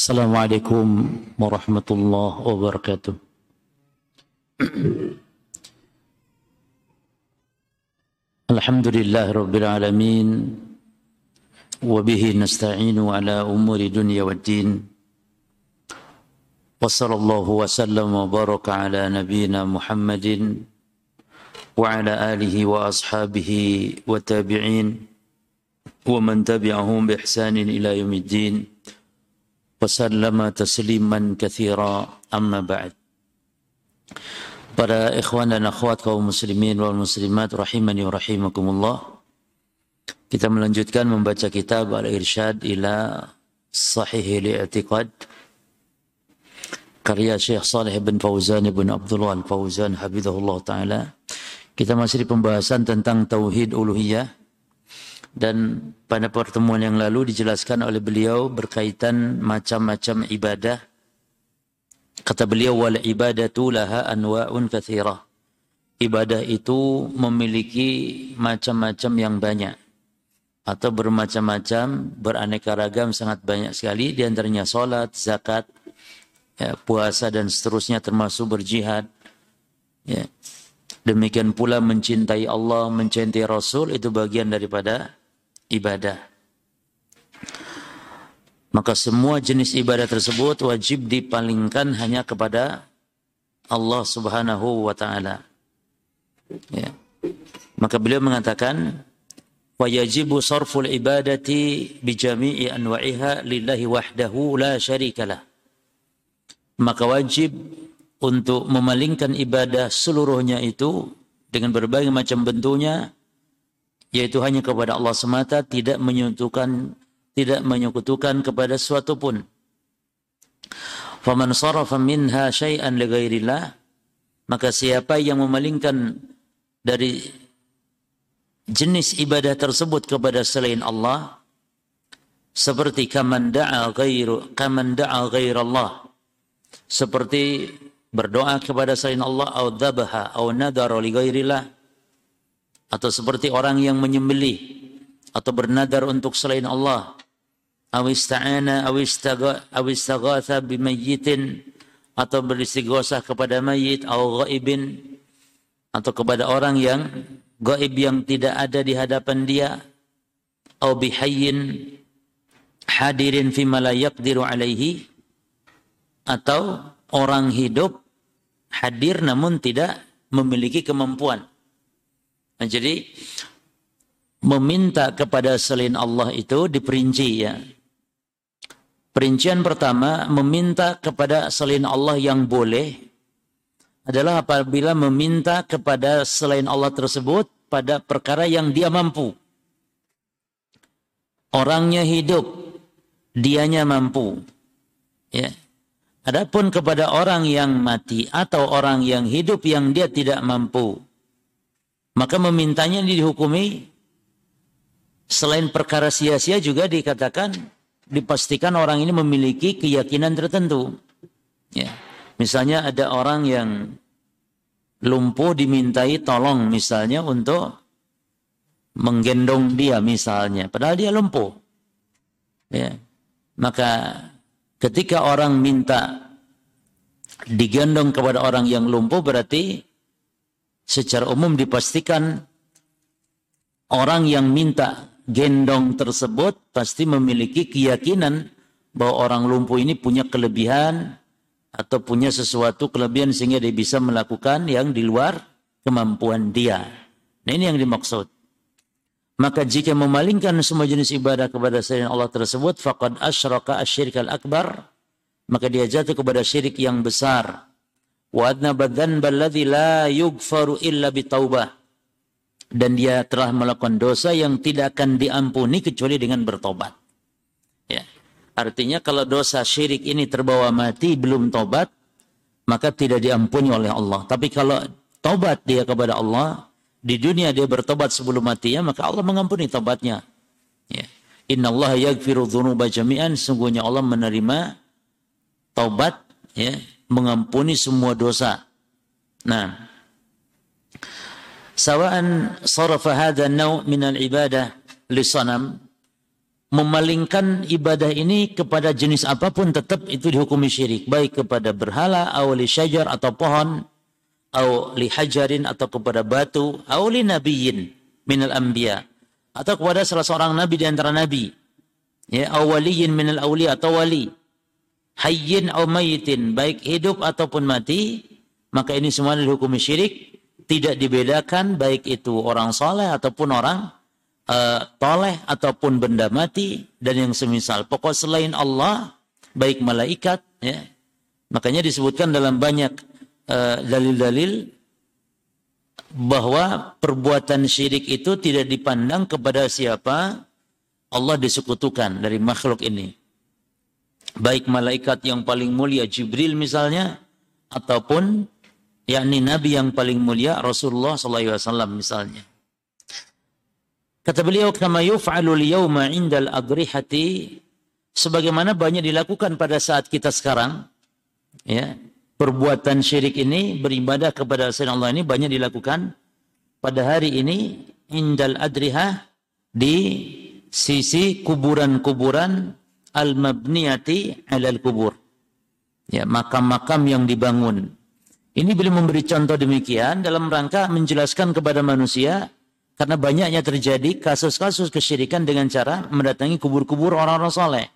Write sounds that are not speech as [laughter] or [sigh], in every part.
السلام عليكم ورحمة الله وبركاته الحمد لله رب العالمين وبه نستعين على أمور دنيا والدين وصلى الله وسلم وبارك على نبينا محمد وعلى آله وأصحابه والتابعين ومن تبعهم بإحسان إلى يوم الدين وسلم تسليما كثيرا أما بعد Para ikhwan dan akhwat kaum muslimin wal muslimat rahimani wa rahimakumullah. Kita melanjutkan membaca kitab Al-Irsyad ila Sahih Al-I'tiqad karya Syekh Saleh bin Fauzan bin Abdullah Al-Fauzan habibullah taala. Kita masih di pembahasan tentang tauhid uluhiyah dan pada pertemuan yang lalu dijelaskan oleh beliau berkaitan macam-macam ibadah Kata beliau wal ibadatu laha anwa'un katsirah. Ibadah itu memiliki macam-macam yang banyak atau bermacam-macam, beraneka ragam sangat banyak sekali di antaranya salat, zakat, ya, puasa dan seterusnya termasuk berjihad. Ya. Demikian pula mencintai Allah, mencintai Rasul itu bagian daripada ibadah. Maka semua jenis ibadah tersebut wajib dipalingkan hanya kepada Allah Subhanahu wa taala. Ya. Maka beliau mengatakan wa yajibu sarful ibadati bi jami'i anwa'iha lillahi wahdahu la syarikalah. Maka wajib untuk memalingkan ibadah seluruhnya itu dengan berbagai macam bentuknya yaitu hanya kepada Allah semata tidak menyuntukan tidak menyekutukan kepada suatu pun. Faman sarafa minha syai'an li maka siapa yang memalingkan dari jenis ibadah tersebut kepada selain Allah seperti kaman da'a ghairu kaman da'a ghairallah seperti berdoa kepada selain Allah atau dzabaha atau nadara li atau seperti orang yang menyembelih atau bernadar untuk selain Allah. Aw ista'ana aw bimayyitin atau beristighosah kepada mayit atau ghaibin atau kepada orang yang gaib yang tidak ada di hadapan dia. Atau bihayyin hadirin fi la alaihi. Atau orang hidup hadir namun tidak memiliki kemampuan. Nah, jadi meminta kepada selain Allah itu diperinci ya. Perincian pertama, meminta kepada selain Allah yang boleh adalah apabila meminta kepada selain Allah tersebut pada perkara yang dia mampu. Orangnya hidup, dianya mampu. Ya. Adapun kepada orang yang mati atau orang yang hidup yang dia tidak mampu, maka memintanya dihukumi selain perkara sia-sia juga dikatakan dipastikan orang ini memiliki keyakinan tertentu. Ya. Misalnya ada orang yang lumpuh dimintai tolong misalnya untuk menggendong dia misalnya, padahal dia lumpuh. Ya. Maka ketika orang minta digendong kepada orang yang lumpuh berarti secara umum dipastikan orang yang minta gendong tersebut pasti memiliki keyakinan bahwa orang lumpuh ini punya kelebihan atau punya sesuatu kelebihan sehingga dia bisa melakukan yang di luar kemampuan dia. Nah ini yang dimaksud. Maka jika memalingkan semua jenis ibadah kepada selain Allah tersebut, faqad asyraka asyirkal akbar, maka dia jatuh kepada syirik yang besar. Dan dia telah melakukan dosa yang tidak akan diampuni kecuali dengan bertobat. Ya. Artinya kalau dosa syirik ini terbawa mati belum tobat, maka tidak diampuni oleh Allah. Tapi kalau tobat dia kepada Allah, di dunia dia bertobat sebelum matinya, maka Allah mengampuni tobatnya. Ya. Inna Allah yaghfiru dhunuba jami'an, sungguhnya Allah menerima tobat, ya, mengampuni semua dosa. Nah, sawa'an sarafa hadha naw min al-ibadah li sanam memalingkan ibadah ini kepada jenis apa pun tetap itu dihukumi syirik. Baik kepada berhala awli syajar atau pohon atau li hajarin atau kepada batu awli nabiyin minal anbiya atau kepada salah seorang nabi di antara nabi. Ya awaliyin minal awli atau wali hayyin aw mayitin baik hidup ataupun mati maka ini semua dihukumi syirik tidak dibedakan baik itu orang soleh ataupun orang uh, toleh ataupun benda mati dan yang semisal. Pokok selain Allah, baik malaikat, ya. Makanya disebutkan dalam banyak eh, dalil-dalil uh, bahwa perbuatan syirik itu tidak dipandang kepada siapa Allah disekutukan dari makhluk ini. Baik malaikat yang paling mulia Jibril misalnya ataupun yakni nabi yang paling mulia Rasulullah SAW misalnya. Kata beliau, kama yuf'alu liyawma indal adrihati, sebagaimana banyak dilakukan pada saat kita sekarang, ya, perbuatan syirik ini, beribadah kepada selain Allah ini banyak dilakukan pada hari ini, indal adrihah, di sisi kuburan-kuburan al-mabniyati alal kubur. Ya, makam-makam yang dibangun. Ini beliau memberi contoh demikian dalam rangka menjelaskan kepada manusia karena banyaknya terjadi kasus-kasus kesyirikan dengan cara mendatangi kubur-kubur orang-orang soleh.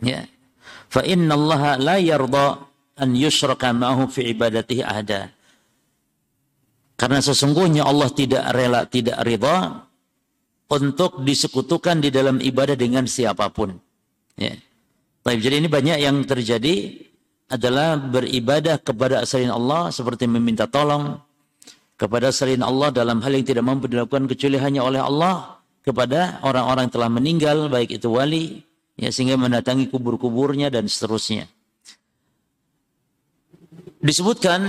Ya. Fa inna Allah la yarda an yushraka ma'ahu fi ibadatihi ahda. Karena sesungguhnya Allah tidak rela, tidak ridha untuk disekutukan di dalam ibadah dengan siapa pun. Ya. Baik, jadi ini banyak yang terjadi adalah beribadah kepada selain Allah seperti meminta tolong, kepada selain Allah dalam hal yang tidak mampu dilakukan kecuali hanya oleh Allah kepada orang-orang telah meninggal baik itu wali ya sehingga mendatangi kubur-kuburnya dan seterusnya. Disebutkan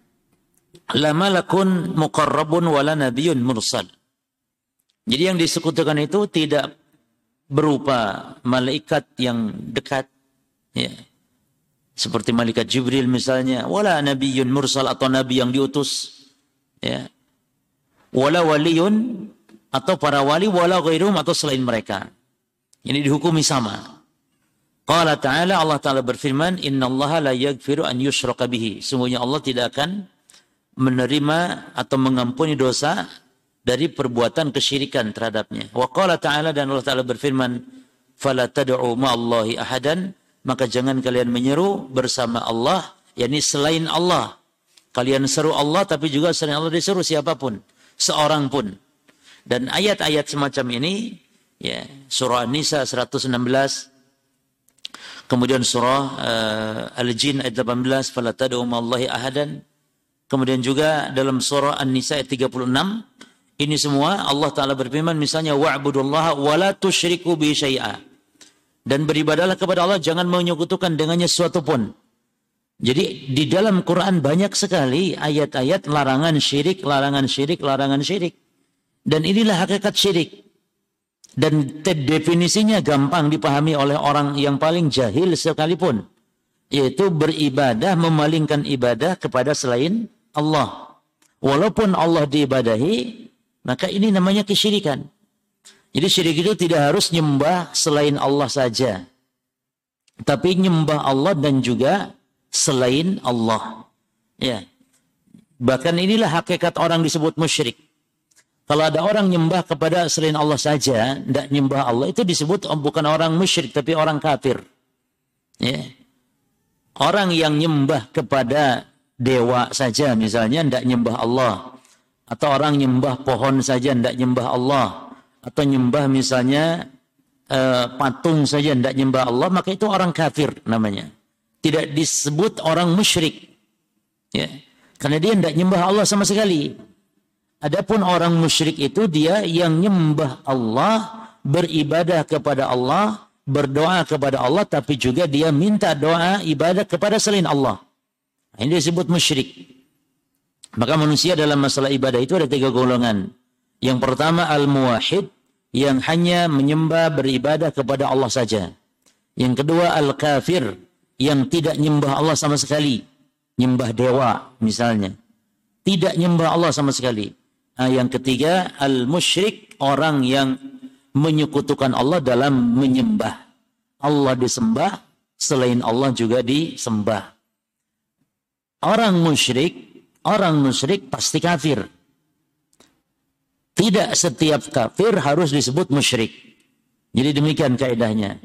[clears throat] la malakun muqarrabun wala nabiyyun mursal. Jadi yang disekutukan itu tidak berupa malaikat yang dekat ya. Seperti malaikat Jibril misalnya, wala nabiyyun mursal atau nabi yang diutus ya. Wala waliyun atau para wali wala ghairum atau selain mereka. Ini dihukumi sama. Qala ta'ala Allah Ta'ala berfirman innallaha la yaghfiru an yushraka bihi. Sungguhnya Allah tidak akan menerima atau mengampuni dosa dari perbuatan kesyirikan terhadapnya wa qala ta'ala dan Allah Ta'ala berfirman fala tad'u ma'allahi ahadan maka jangan kalian menyeru bersama Allah yakni selain Allah Kalian seru Allah tapi juga selain Allah disuruh siapa pun, seorang pun. Dan ayat-ayat semacam ini ya, surah An-Nisa 116 kemudian surah uh, Al-Jin ayat 18 fala tad'u ma'allahi ahadan. Kemudian juga dalam surah An-Nisa ayat 36 ini semua Allah taala berfirman misalnya wa'budullaha wa la tusyriku bi syai'a. Dan beribadahlah kepada Allah jangan menyekutukan dengannya sesuatu pun. Jadi di dalam Quran banyak sekali ayat-ayat larangan syirik, larangan syirik, larangan syirik. Dan inilah hakikat syirik. Dan definisinya gampang dipahami oleh orang yang paling jahil sekalipun. Yaitu beribadah, memalingkan ibadah kepada selain Allah. Walaupun Allah diibadahi, maka ini namanya kesyirikan. Jadi syirik itu tidak harus nyembah selain Allah saja. Tapi nyembah Allah dan juga selain Allah. Ya. Bahkan inilah hakikat orang disebut musyrik. Kalau ada orang nyembah kepada selain Allah saja, tidak nyembah Allah, itu disebut bukan orang musyrik, tapi orang kafir. Ya. Orang yang nyembah kepada dewa saja, misalnya, tidak nyembah Allah. Atau orang nyembah pohon saja, tidak nyembah Allah. Atau nyembah misalnya uh, patung saja, tidak nyembah Allah, maka itu orang kafir namanya tidak disebut orang musyrik. Ya. Karena dia tidak nyembah Allah sama sekali. Adapun orang musyrik itu dia yang nyembah Allah, beribadah kepada Allah, berdoa kepada Allah, tapi juga dia minta doa ibadah kepada selain Allah. Ini disebut musyrik. Maka manusia dalam masalah ibadah itu ada tiga golongan. Yang pertama al-muwahid, yang hanya menyembah beribadah kepada Allah saja. Yang kedua al-kafir, yang tidak nyembah Allah sama sekali. Nyembah dewa misalnya. Tidak nyembah Allah sama sekali. Nah, yang ketiga, al-musyrik, orang yang menyekutukan Allah dalam menyembah. Allah disembah, selain Allah juga disembah. Orang musyrik, orang musyrik pasti kafir. Tidak setiap kafir harus disebut musyrik. Jadi demikian kaidahnya.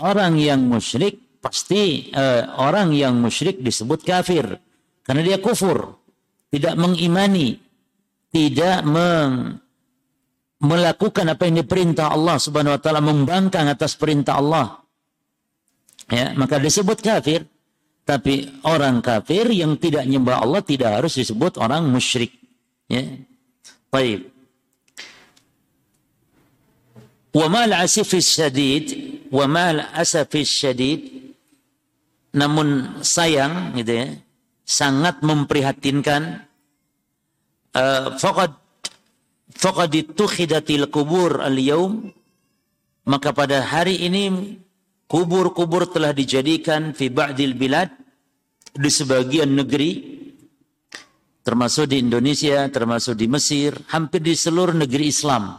Orang yang musyrik pasti uh, orang yang musyrik disebut kafir karena dia kufur, tidak mengimani, tidak meng, melakukan apa yang diperintah Allah Subhanahu wa taala, membangkang atas perintah Allah. Ya, maka disebut kafir. Tapi orang kafir yang tidak nyembah Allah tidak harus disebut orang musyrik. Ya. Baik. Wa mal asifis syadid, wa mal asafis syadid, namun sayang gitu ya, sangat memprihatinkan uh, faqad faqad ittukhidatil kubur al-yaum maka pada hari ini kubur-kubur telah dijadikan fi ba'dil bilad di sebagian negeri termasuk di Indonesia, termasuk di Mesir, hampir di seluruh negeri Islam.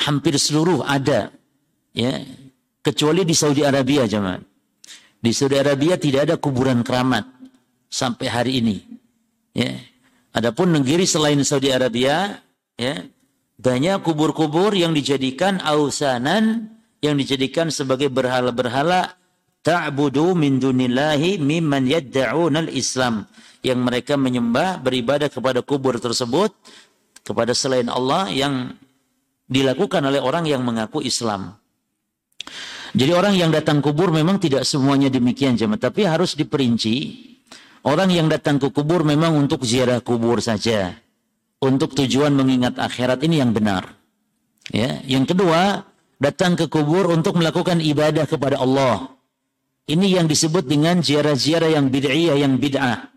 Hampir seluruh ada ya, kecuali di Saudi Arabia jemaah. Di Saudi Arabia tidak ada kuburan keramat sampai hari ini. Ya. Adapun negeri selain Saudi Arabia ya banyak kubur-kubur yang dijadikan ausanan yang dijadikan sebagai berhala-berhala ta'budu min dunillahi mimman yadda'una al-islam yang mereka menyembah beribadah kepada kubur tersebut kepada selain Allah yang dilakukan oleh orang yang mengaku Islam. Jadi orang yang datang kubur memang tidak semuanya demikian jemaah, tapi harus diperinci. Orang yang datang ke kubur memang untuk ziarah kubur saja untuk tujuan mengingat akhirat ini yang benar. Ya, yang kedua, datang ke kubur untuk melakukan ibadah kepada Allah. Ini yang disebut dengan ziarah-ziarah yang bid'iyah, yang bid'ah.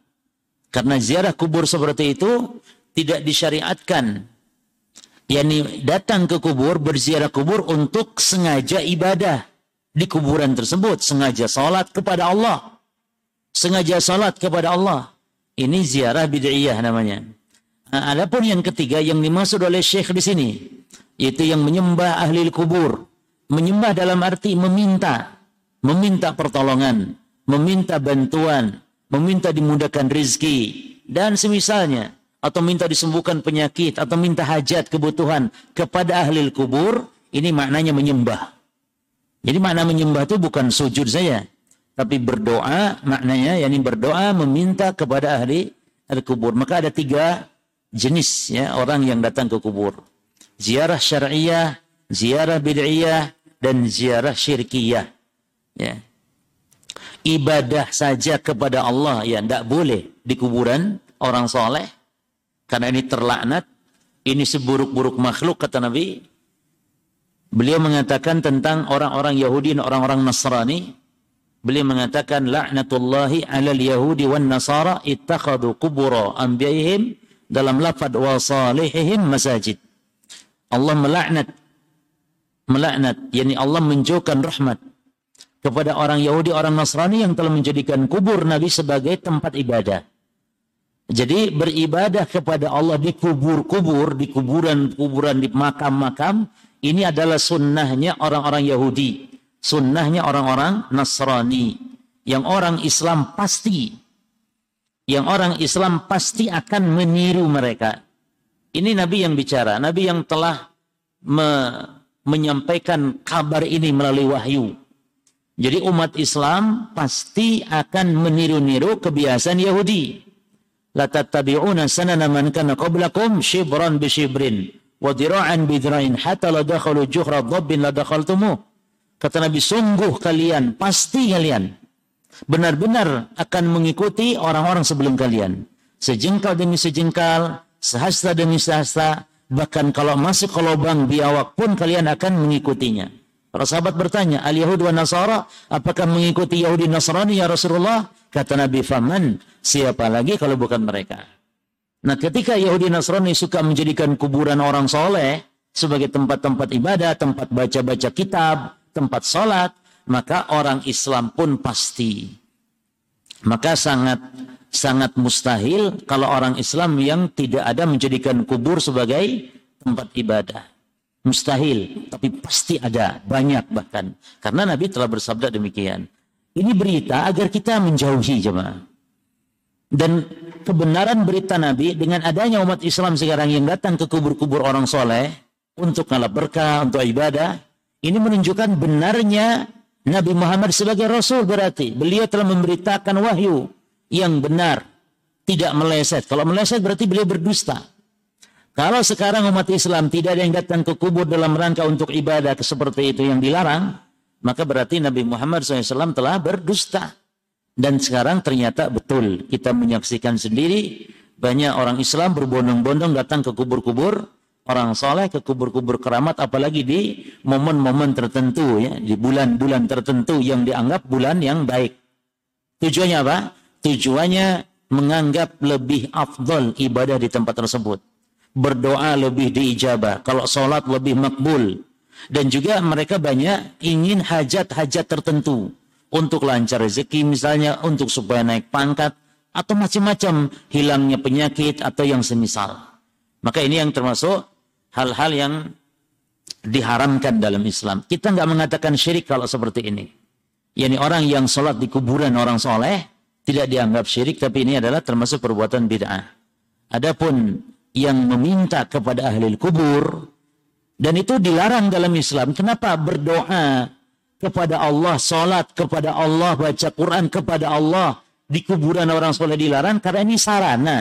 Karena ziarah kubur seperti itu tidak disyariatkan. Yani datang ke kubur, berziarah kubur untuk sengaja ibadah di kuburan tersebut. Sengaja salat kepada Allah. Sengaja salat kepada Allah. Ini ziarah bid'iyah namanya. Nah, adapun yang ketiga yang dimaksud oleh Syekh di sini, yaitu yang menyembah ahli kubur. Menyembah dalam arti meminta, meminta pertolongan, meminta bantuan, meminta dimudahkan rizki, dan semisalnya. Atau minta disembuhkan penyakit, atau minta hajat, kebutuhan kepada ahli kubur, ini maknanya menyembah. Jadi makna menyembah itu bukan sujud saya, tapi berdoa maknanya yakni berdoa meminta kepada ahli ahli kubur. Maka ada tiga jenis ya orang yang datang ke kubur. Ziarah syariah, ziarah bid'iyah, dan ziarah syirkiyah. Ya. Ibadah saja kepada Allah ya tidak boleh di kuburan orang soleh karena ini terlaknat, ini seburuk-buruk makhluk kata Nabi. Beliau mengatakan tentang orang-orang Yahudi dan orang-orang Nasrani. Beliau mengatakan laknatullahi alal Yahudi wan Nasara ittakhadu kubura anbiya'ihim dalam lafad wa salihihim masajid. Allah melaknat melaknat yakni Allah menjauhkan rahmat kepada orang Yahudi, orang Nasrani yang telah menjadikan kubur Nabi sebagai tempat ibadah. Jadi beribadah kepada Allah di kubur-kubur, di kuburan-kuburan, di makam-makam, ini adalah sunnahnya orang-orang Yahudi. Sunnahnya orang-orang Nasrani. Yang orang Islam pasti yang orang Islam pasti akan meniru mereka. Ini Nabi yang bicara, Nabi yang telah me menyampaikan kabar ini melalui wahyu. Jadi umat Islam pasti akan meniru-niru kebiasaan Yahudi. La sanana man kana qablakum shibran bi shibrin wa dira'an bi dira'in hatta la dakhalu juhra dhabbin la. Kata Nabi, sungguh kalian, pasti kalian benar-benar akan mengikuti orang-orang sebelum kalian. Sejengkal demi sejengkal, sehasta demi sehasta, bahkan kalau masuk ke lubang biawak pun kalian akan mengikutinya. Para sahabat bertanya, al-Yahud wa Nasara, apakah mengikuti Yahudi Nasrani ya Rasulullah? Kata Nabi Faman, siapa lagi kalau bukan mereka? Nah ketika Yahudi Nasrani suka menjadikan kuburan orang soleh sebagai tempat-tempat ibadah, tempat baca-baca kitab, tempat sholat, maka orang Islam pun pasti. Maka sangat sangat mustahil kalau orang Islam yang tidak ada menjadikan kubur sebagai tempat ibadah. Mustahil, tapi pasti ada, banyak bahkan. Karena Nabi telah bersabda demikian. Ini berita agar kita menjauhi jemaah. Dan kebenaran berita Nabi dengan adanya umat Islam sekarang yang datang ke kubur-kubur orang soleh untuk ngalap berkah, untuk ibadah, ini menunjukkan benarnya Nabi Muhammad sebagai Rasul berarti. Beliau telah memberitakan wahyu yang benar. Tidak meleset. Kalau meleset berarti beliau berdusta. Kalau sekarang umat Islam tidak ada yang datang ke kubur dalam rangka untuk ibadah seperti itu yang dilarang, maka berarti Nabi Muhammad SAW telah berdusta. Dan sekarang ternyata betul kita menyaksikan sendiri banyak orang Islam berbondong-bondong datang ke kubur-kubur orang soleh, ke kubur-kubur keramat, apalagi di momen-momen tertentu ya, di bulan-bulan tertentu yang dianggap bulan yang baik. Tujuannya apa? Tujuannya menganggap lebih afdol ibadah di tempat tersebut berdoa lebih diijabah, kalau sholat lebih makbul. Dan juga mereka banyak ingin hajat-hajat tertentu untuk lancar rezeki misalnya, untuk supaya naik pangkat, atau macam-macam hilangnya penyakit atau yang semisal. Maka ini yang termasuk hal-hal yang diharamkan dalam Islam. Kita nggak mengatakan syirik kalau seperti ini. Yani orang yang sholat di kuburan orang soleh tidak dianggap syirik, tapi ini adalah termasuk perbuatan bid'ah. Adapun yang meminta kepada ahli kubur dan itu dilarang dalam Islam. Kenapa berdoa kepada Allah, salat kepada Allah, baca Quran kepada Allah di kuburan orang soleh dilarang karena ini sarana.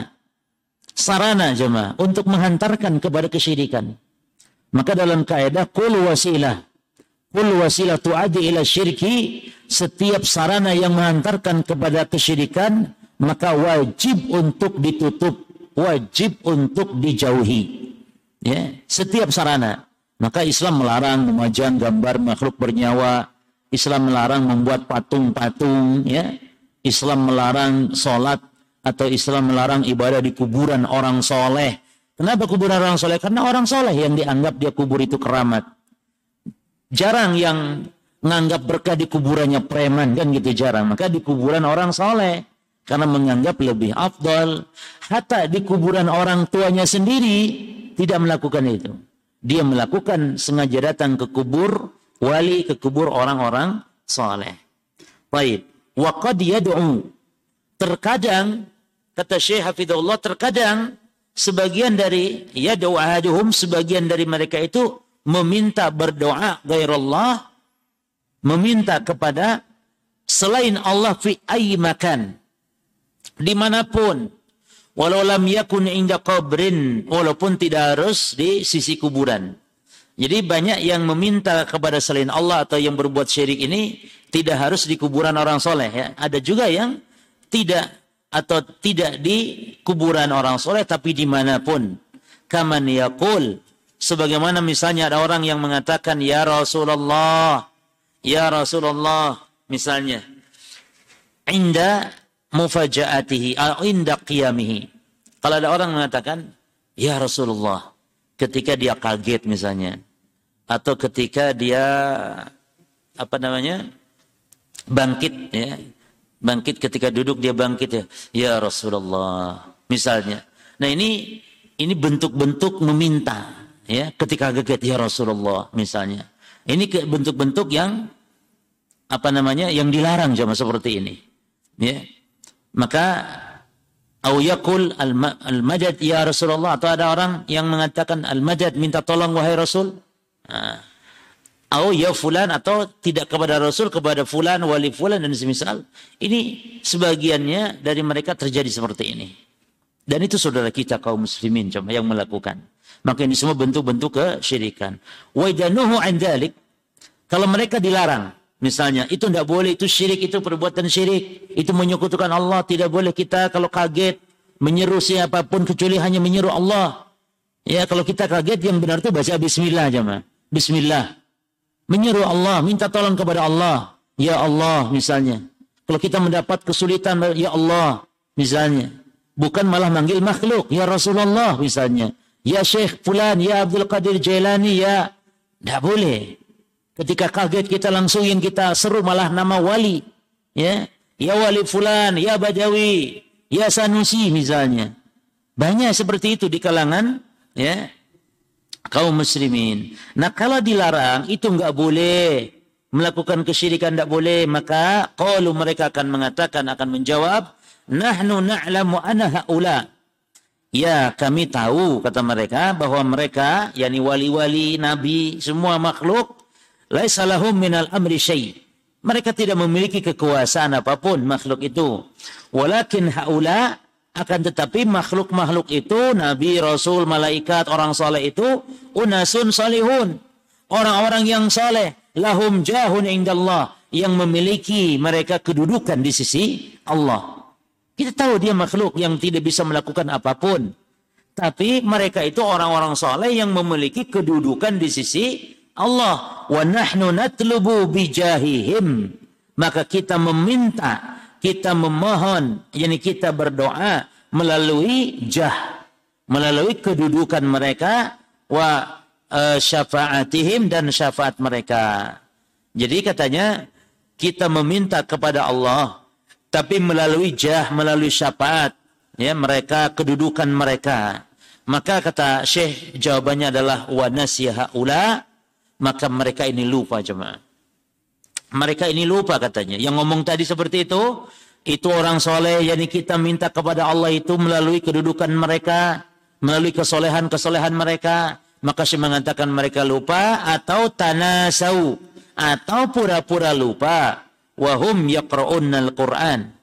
Sarana jemaah untuk menghantarkan kepada kesyirikan. Maka dalam kaidah kul wasilah kul wasilah tu'adi ila syirki setiap sarana yang menghantarkan kepada kesyirikan maka wajib untuk ditutup wajib untuk dijauhi. Ya, setiap sarana. Maka Islam melarang memajang gambar makhluk bernyawa. Islam melarang membuat patung-patung. Ya, Islam melarang sholat atau Islam melarang ibadah di kuburan orang soleh. Kenapa kuburan orang soleh? Karena orang soleh yang dianggap dia kubur itu keramat. Jarang yang menganggap berkah di kuburannya preman kan gitu jarang. Maka di kuburan orang soleh karena menganggap lebih afdal. Hatta di kuburan orang tuanya sendiri tidak melakukan itu. Dia melakukan sengaja datang ke kubur wali, ke kubur orang-orang saleh. Baik. Wa qad yad'u. Terkadang kata Syekh Hafizullah terkadang sebagian dari yad'u ahaduhum sebagian dari mereka itu meminta berdoa gairallah meminta kepada selain Allah fi ayyi makan di mana pun walau lam yakun inda qabrin walaupun tidak harus di sisi kuburan. Jadi banyak yang meminta kepada selain Allah atau yang berbuat syirik ini tidak harus di kuburan orang soleh ya. Ada juga yang tidak atau tidak di kuburan orang soleh tapi di mana pun kaman yakul sebagaimana misalnya ada orang yang mengatakan ya Rasulullah ya Rasulullah misalnya inda mufajaatihi inda qiyamihi. Kalau ada orang mengatakan, "Ya Rasulullah," ketika dia kaget misalnya atau ketika dia apa namanya? bangkit ya. Bangkit ketika duduk dia bangkit ya. Ya Rasulullah misalnya. Nah, ini ini bentuk-bentuk meminta ya ketika kaget ya Rasulullah misalnya. Ini bentuk-bentuk yang apa namanya? yang dilarang sama seperti ini. Ya. Maka au yakul al-madad ya Rasulullah atau ada orang yang mengatakan al-madad minta tolong wahai Rasul. Au ya fulan atau tidak kepada Rasul kepada fulan wali fulan dan semisal. Ini sebagiannya dari mereka terjadi seperti ini. Dan itu saudara kita kaum muslimin cuma yang melakukan maka ini semua bentuk-bentuk kesyirikan wa idanuhu an kalau mereka dilarang Misalnya, itu tidak boleh, itu syirik, itu perbuatan syirik. Itu menyekutukan Allah. Tidak boleh kita kalau kaget menyeru siapa pun kecuali hanya menyeru Allah. Ya, kalau kita kaget yang benar itu baca bismillah aja mah. Bismillah. Menyeru Allah, minta tolong kepada Allah. Ya Allah misalnya. Kalau kita mendapat kesulitan, ya Allah misalnya. Bukan malah manggil makhluk, ya Rasulullah misalnya. Ya Syekh Fulan, ya Abdul Qadir Jailani, ya. Tidak boleh. Ketika kaget kita langsung yang kita seru malah nama wali. Ya, ya wali fulan, ya Badawi, ya Sanusi misalnya. Banyak seperti itu di kalangan ya kaum muslimin. Nah kalau dilarang itu enggak boleh melakukan kesyirikan tidak boleh maka qalu mereka akan mengatakan akan menjawab nahnu na'lamu anna haula ya kami tahu kata mereka bahwa mereka yakni wali-wali nabi semua makhluk laisa lahum minal amri syai. Mereka tidak memiliki kekuasaan apa pun makhluk itu. Walakin haula akan tetapi makhluk-makhluk itu nabi rasul malaikat orang soleh itu unasun salihun. Orang-orang yang soleh lahum jahun indallah yang memiliki mereka kedudukan di sisi Allah. Kita tahu dia makhluk yang tidak bisa melakukan apa pun. Tapi mereka itu orang-orang soleh yang memiliki kedudukan di sisi Allah. Wa nahnu natlubu bijahihim. Maka kita meminta, kita memohon, yakni kita berdoa melalui jah, melalui kedudukan mereka wa uh, syafaatihim dan syafaat mereka. Jadi katanya kita meminta kepada Allah tapi melalui jah, melalui syafaat ya mereka kedudukan mereka. Maka kata Syekh jawabannya adalah wa ula maka mereka ini lupa jemaah. Mereka ini lupa katanya. Yang ngomong tadi seperti itu, itu orang soleh yang kita minta kepada Allah itu melalui kedudukan mereka, melalui kesolehan-kesolehan mereka, maka saya mengatakan mereka lupa atau tanasau atau pura-pura lupa wahum yaqra'unnal Qur'an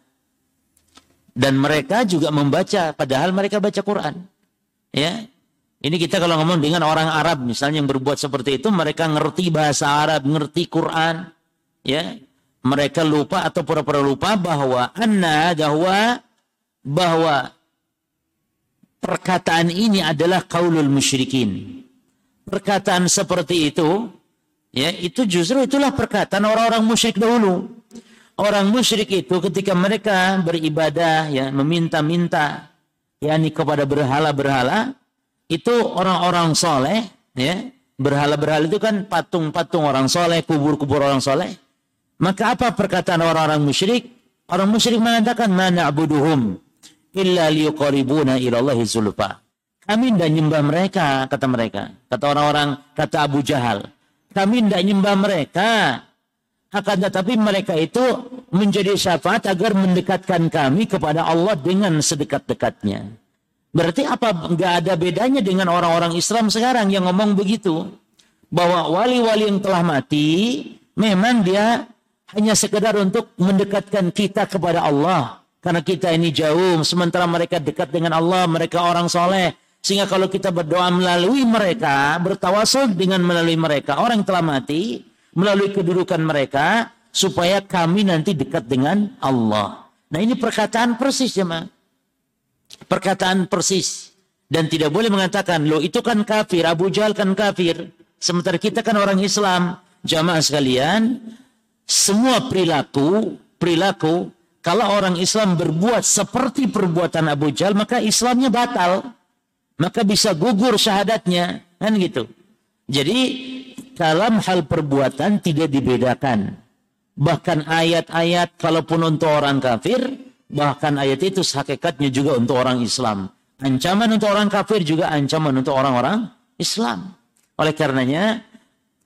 dan mereka juga membaca padahal mereka baca Quran. Ya. Ini kita kalau ngomong dengan orang Arab misalnya yang berbuat seperti itu mereka ngerti bahasa Arab ngerti Quran. Ya. Mereka lupa atau pura-pura lupa bahwa anna bahwa bahwa perkataan ini adalah kaulul musyrikin. Perkataan seperti itu, ya itu justru itulah perkataan orang-orang musyrik dahulu. Orang musyrik itu ketika mereka beribadah, ya meminta-minta, yakni kepada berhala-berhala, itu orang-orang soleh, ya berhala-berhala itu kan patung-patung orang soleh, kubur-kubur orang soleh. Maka apa perkataan orang-orang musyrik? Orang musyrik mengatakan mana abuduhum illa liyuqaribuna ila Allahi zulfa. Kami tidak nyembah mereka, kata mereka. Kata orang-orang, kata Abu Jahal. Kami tidak nyembah mereka. Akan tetapi mereka itu menjadi syafaat agar mendekatkan kami kepada Allah dengan sedekat-dekatnya. Berarti apa? Nggak ada bedanya dengan orang-orang Islam sekarang yang ngomong begitu. Bahwa wali-wali yang telah mati, memang dia hanya sekedar untuk mendekatkan kita kepada Allah. Karena kita ini jauh, sementara mereka dekat dengan Allah, mereka orang soleh, sehingga kalau kita berdoa melalui mereka, bertawasul dengan melalui mereka, orang yang telah mati, melalui kedudukan mereka, supaya kami nanti dekat dengan Allah. Nah ini perkataan persis ya Perkataan persis. Dan tidak boleh mengatakan, loh itu kan kafir, Abu Jahal kan kafir. Sementara kita kan orang Islam. Jamaah sekalian, semua perilaku, perilaku, kalau orang Islam berbuat seperti perbuatan Abu Jahal, maka Islamnya batal maka bisa gugur syahadatnya kan gitu jadi dalam hal perbuatan tidak dibedakan. Bahkan ayat-ayat kalaupun untuk orang kafir bahkan ayat itu hakikatnya juga untuk orang Islam. Ancaman untuk orang kafir juga ancaman untuk orang-orang Islam. Oleh karenanya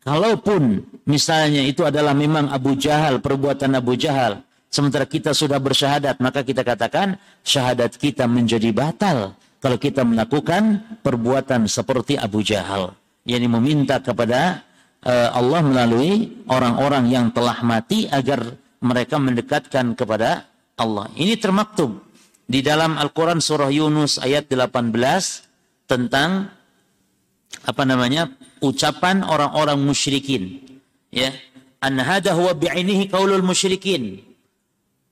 kalaupun misalnya itu adalah memang Abu Jahal perbuatan Abu Jahal sementara kita sudah bersyahadat maka kita katakan syahadat kita menjadi batal kalau kita melakukan perbuatan seperti Abu Jahal. Yakni meminta kepada Allah melalui orang-orang yang telah mati agar mereka mendekatkan kepada Allah. Ini termaktub di dalam Al-Qur'an surah Yunus ayat 18 tentang apa namanya? ucapan orang-orang musyrikin. Ya. An hada huwa bi'inihi qaulul musyrikin.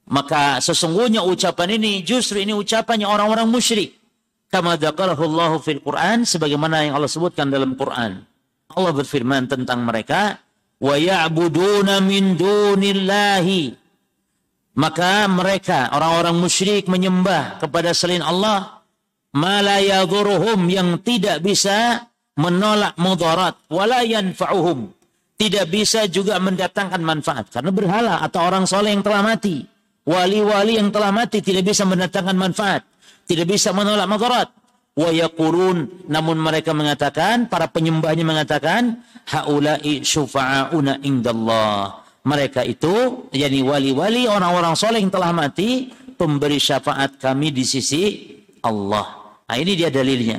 Maka sesungguhnya ucapan ini justru ini ucapannya orang-orang musyrik kama Allah fil Quran sebagaimana yang Allah sebutkan dalam Quran. Allah berfirman tentang mereka wa ya'buduna min dunillahi. Maka mereka orang-orang musyrik menyembah kepada selain Allah la yadhuruhum yang tidak bisa menolak mudarat wala yanfa'uhum. Tidak bisa juga mendatangkan manfaat karena berhala atau orang soleh yang telah mati. Wali-wali yang telah mati tidak bisa mendatangkan manfaat tidak bisa menolak madarat wa namun mereka mengatakan para penyembahnya mengatakan haula'i syufa'auna indallah. Mereka itu yakni wali-wali orang-orang soleh yang telah mati pemberi syafaat kami di sisi Allah. Nah ini dia dalilnya.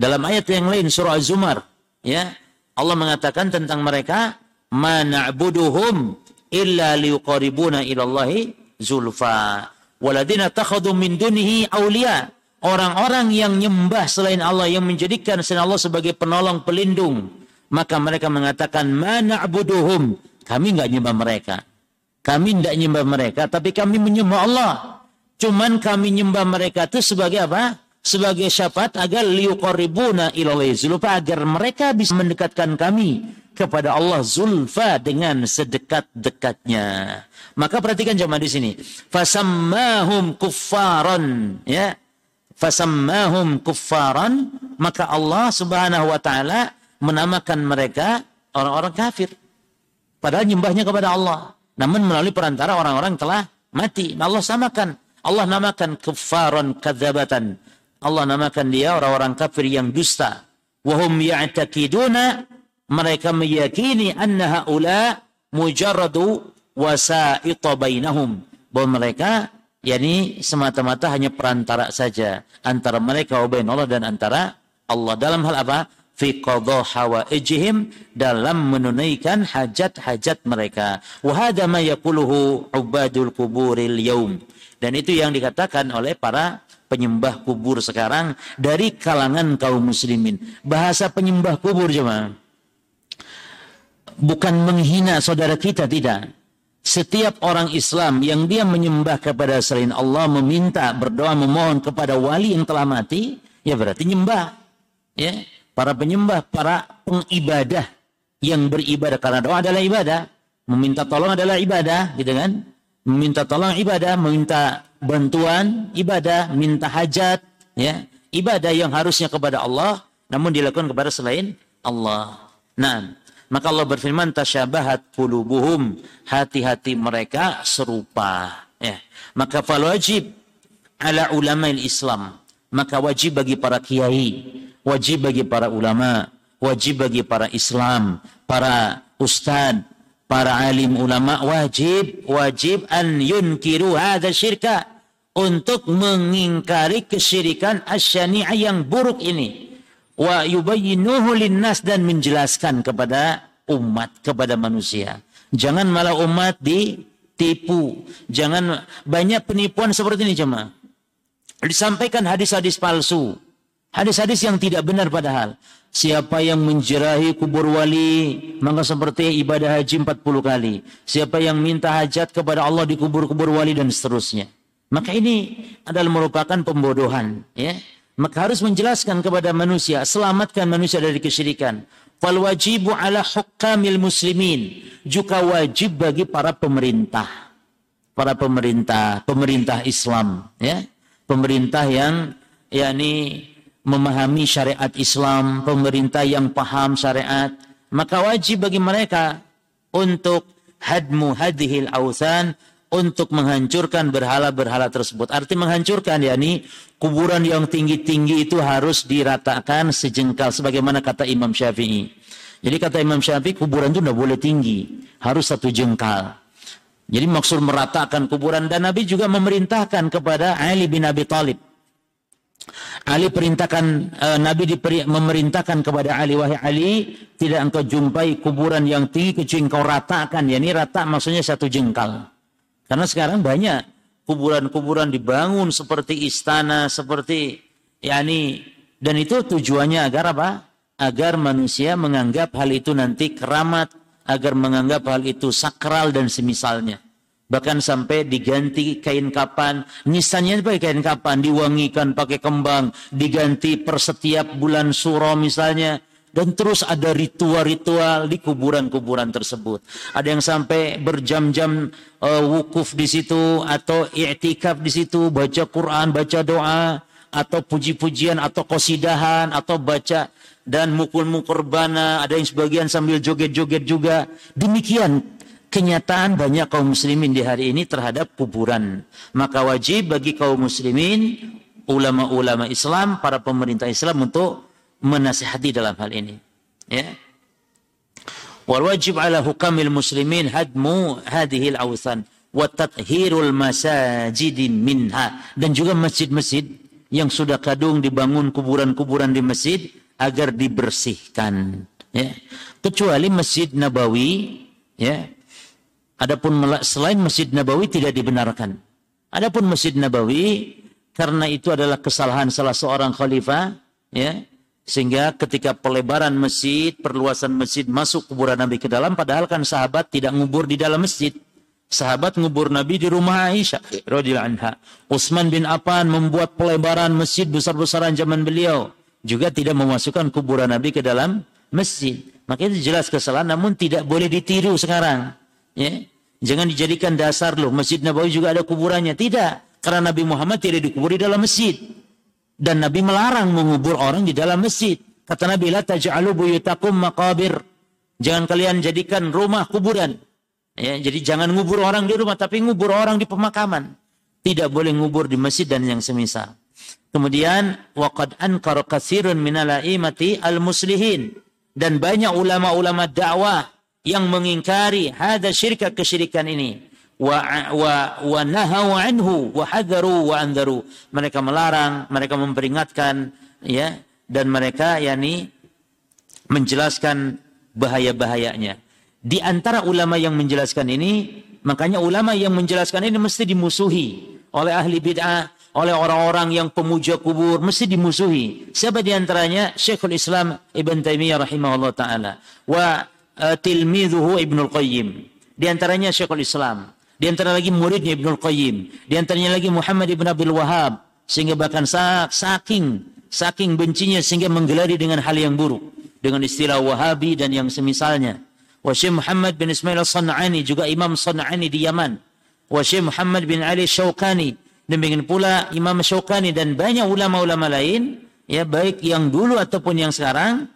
Dalam ayat yang lain surah Az-Zumar ya Allah mengatakan tentang mereka ma na'buduhum illa liqaribuna ilallahi zulfa. Waladina takhadu min dunihi awliya orang-orang yang nyembah selain Allah yang menjadikan selain Allah sebagai penolong pelindung maka mereka mengatakan mana abuduhum kami nggak nyembah mereka. Kami tidak nyembah mereka tapi kami menyembah Allah. Cuman kami nyembah mereka itu sebagai apa? Sebagai syafaat agar liuqarribuna ilallah zulfa agar mereka bisa mendekatkan kami kepada Allah zulfa dengan sedekat-dekatnya. Maka perhatikan jemaah di sini. Fasammahum kuffaran ya fasammahum kuffaran. Maka Allah Subhanahu wa taala menamakan mereka orang-orang kafir. Padahal nyembahnya kepada Allah. Namun melalui perantara orang-orang telah mati. Nah, Allah samakan. Allah namakan kuffaran kadzabatan. Allah namakan dia orang-orang kafir yang dusta. Wahum ya'taqiduna. Mereka meyakini anna haula mujarradu wasa'ita bainahum. Bahwa mereka yakni semata-mata hanya perantara saja antara mereka Allah dan antara Allah dalam hal apa? fi qadha hawaijihim dalam menunaikan hajat-hajat mereka. Wa ma yaquluhu ubadul kuburil yaum. Dan itu yang dikatakan oleh para penyembah kubur sekarang dari kalangan kaum muslimin. Bahasa penyembah kubur cuma bukan menghina saudara kita tidak setiap orang Islam yang dia menyembah kepada selain Allah, meminta, berdoa, memohon kepada wali yang telah mati, ya berarti nyembah. Ya, para penyembah, para pengibadah yang beribadah karena doa adalah ibadah, meminta tolong adalah ibadah, gitu kan? Meminta tolong ibadah, meminta bantuan ibadah, minta hajat, ya, ibadah yang harusnya kepada Allah namun dilakukan kepada selain Allah. Nah, maka Allah berfirman tasyabahat qulubuhum. Hati-hati mereka serupa. Ya. Maka fal wajib ala ulama Islam. Maka wajib bagi para kiai, wajib bagi para ulama, wajib bagi para Islam, para ustad, para alim ulama wajib wajib an yunkiru hadza syirka untuk mengingkari kesyirikan asyani'ah yang buruk ini wa yubayyinuhu linnas dan menjelaskan kepada umat kepada manusia. Jangan malah umat ditipu. Jangan banyak penipuan seperti ini cuma. Disampaikan hadis-hadis palsu. Hadis-hadis yang tidak benar padahal. Siapa yang menjerahi kubur wali, maka seperti ibadah haji 40 kali. Siapa yang minta hajat kepada Allah di kubur-kubur wali dan seterusnya. Maka ini adalah merupakan pembodohan. Ya maka harus menjelaskan kepada manusia, selamatkan manusia dari kesyirikan. Fal wajibu ala hukamil muslimin. Juga wajib bagi para pemerintah. Para pemerintah, pemerintah Islam. ya Pemerintah yang yakni memahami syariat Islam, pemerintah yang paham syariat. Maka wajib bagi mereka untuk hadmu hadhil awthan untuk menghancurkan berhala-berhala tersebut. Arti menghancurkan yakni kuburan yang tinggi-tinggi itu harus diratakan sejengkal sebagaimana kata Imam Syafi'i. Jadi kata Imam Syafi'i kuburan itu tidak boleh tinggi, harus satu jengkal. Jadi maksud meratakan kuburan dan Nabi juga memerintahkan kepada Ali bin Abi Thalib. Ali perintahkan uh, Nabi diperi, memerintahkan kepada Ali wahai Ali tidak engkau jumpai kuburan yang tinggi kecuali engkau ratakan ya ini rata maksudnya satu jengkal karena sekarang banyak kuburan-kuburan dibangun seperti istana, seperti yakni dan itu tujuannya agar apa? Agar manusia menganggap hal itu nanti keramat, agar menganggap hal itu sakral dan semisalnya. Bahkan sampai diganti kain kapan, nisannya pakai kain kapan, diwangikan pakai kembang, diganti per setiap bulan suro misalnya, dan terus ada ritual-ritual di kuburan-kuburan tersebut. Ada yang sampai berjam-jam uh, wukuf di situ atau i'tikaf di situ, baca Quran, baca doa atau puji-pujian atau kosidahan atau baca dan mukul-mukul bana, ada yang sebagian sambil joget-joget juga. Demikian kenyataan banyak kaum muslimin di hari ini terhadap kuburan. Maka wajib bagi kaum muslimin ulama-ulama Islam, para pemerintah Islam untuk menasihati dalam hal ini. Ya. Wal wajib ala hukamil muslimin hadmu hadhil awthan wa masajid minha dan juga masjid-masjid yang sudah kadung dibangun kuburan-kuburan di masjid agar dibersihkan ya kecuali Masjid Nabawi ya adapun selain Masjid Nabawi tidak dibenarkan adapun Masjid Nabawi karena itu adalah kesalahan salah seorang khalifah ya sehingga ketika pelebaran masjid, perluasan masjid masuk kuburan Nabi ke dalam padahal kan sahabat tidak ngubur di dalam masjid. Sahabat ngubur Nabi di rumah Aisyah radhiyallahu anha. Utsman bin Affan membuat pelebaran masjid besar-besaran zaman beliau juga tidak memasukkan kuburan Nabi ke dalam masjid. Maka itu jelas kesalahan namun tidak boleh ditiru sekarang. Ya. Jangan dijadikan dasar loh Masjid Nabawi juga ada kuburannya. Tidak. Karena Nabi Muhammad tidak dikubur di dalam masjid. Dan Nabi melarang mengubur orang di dalam masjid. Kata Nabi, La taj'alu buyutakum maqabir. Jangan kalian jadikan rumah kuburan. Ya, jadi jangan ngubur orang di rumah, tapi ngubur orang di pemakaman. Tidak boleh ngubur di masjid dan yang semisal. Kemudian waqad ankara katsirun minal aimati al-muslihin dan banyak ulama-ulama dakwah yang mengingkari hada syirka kesyirikan ini wa nahau anhu wa wa andaru mereka melarang mereka memperingatkan ya dan mereka yakni menjelaskan bahaya-bahayanya di antara ulama yang menjelaskan ini makanya ulama yang menjelaskan ini mesti dimusuhi oleh ahli bid'ah oleh orang-orang yang pemuja kubur mesti dimusuhi. Siapa di antaranya? Syekhul Islam Ibn Taimiyah rahimahullah taala wa uh, tilmidhuhu Ibnul Qayyim. Di antaranya Syekhul Islam. Di antara lagi muridnya Ibnul Qayyim. Di antaranya lagi Muhammad Ibn Abdul Wahab sehingga bahkan saking saking bencinya sehingga menggelari dengan hal yang buruk dengan istilah Wahabi dan yang semisalnya. Wa Syekh Muhammad bin Ismail As-San'ani juga Imam San'ani di Yaman. Wa Syekh Muhammad bin Ali Syaukani Demikian pula Imam Syaukani dan banyak ulama-ulama lain, ya baik yang dulu ataupun yang sekarang,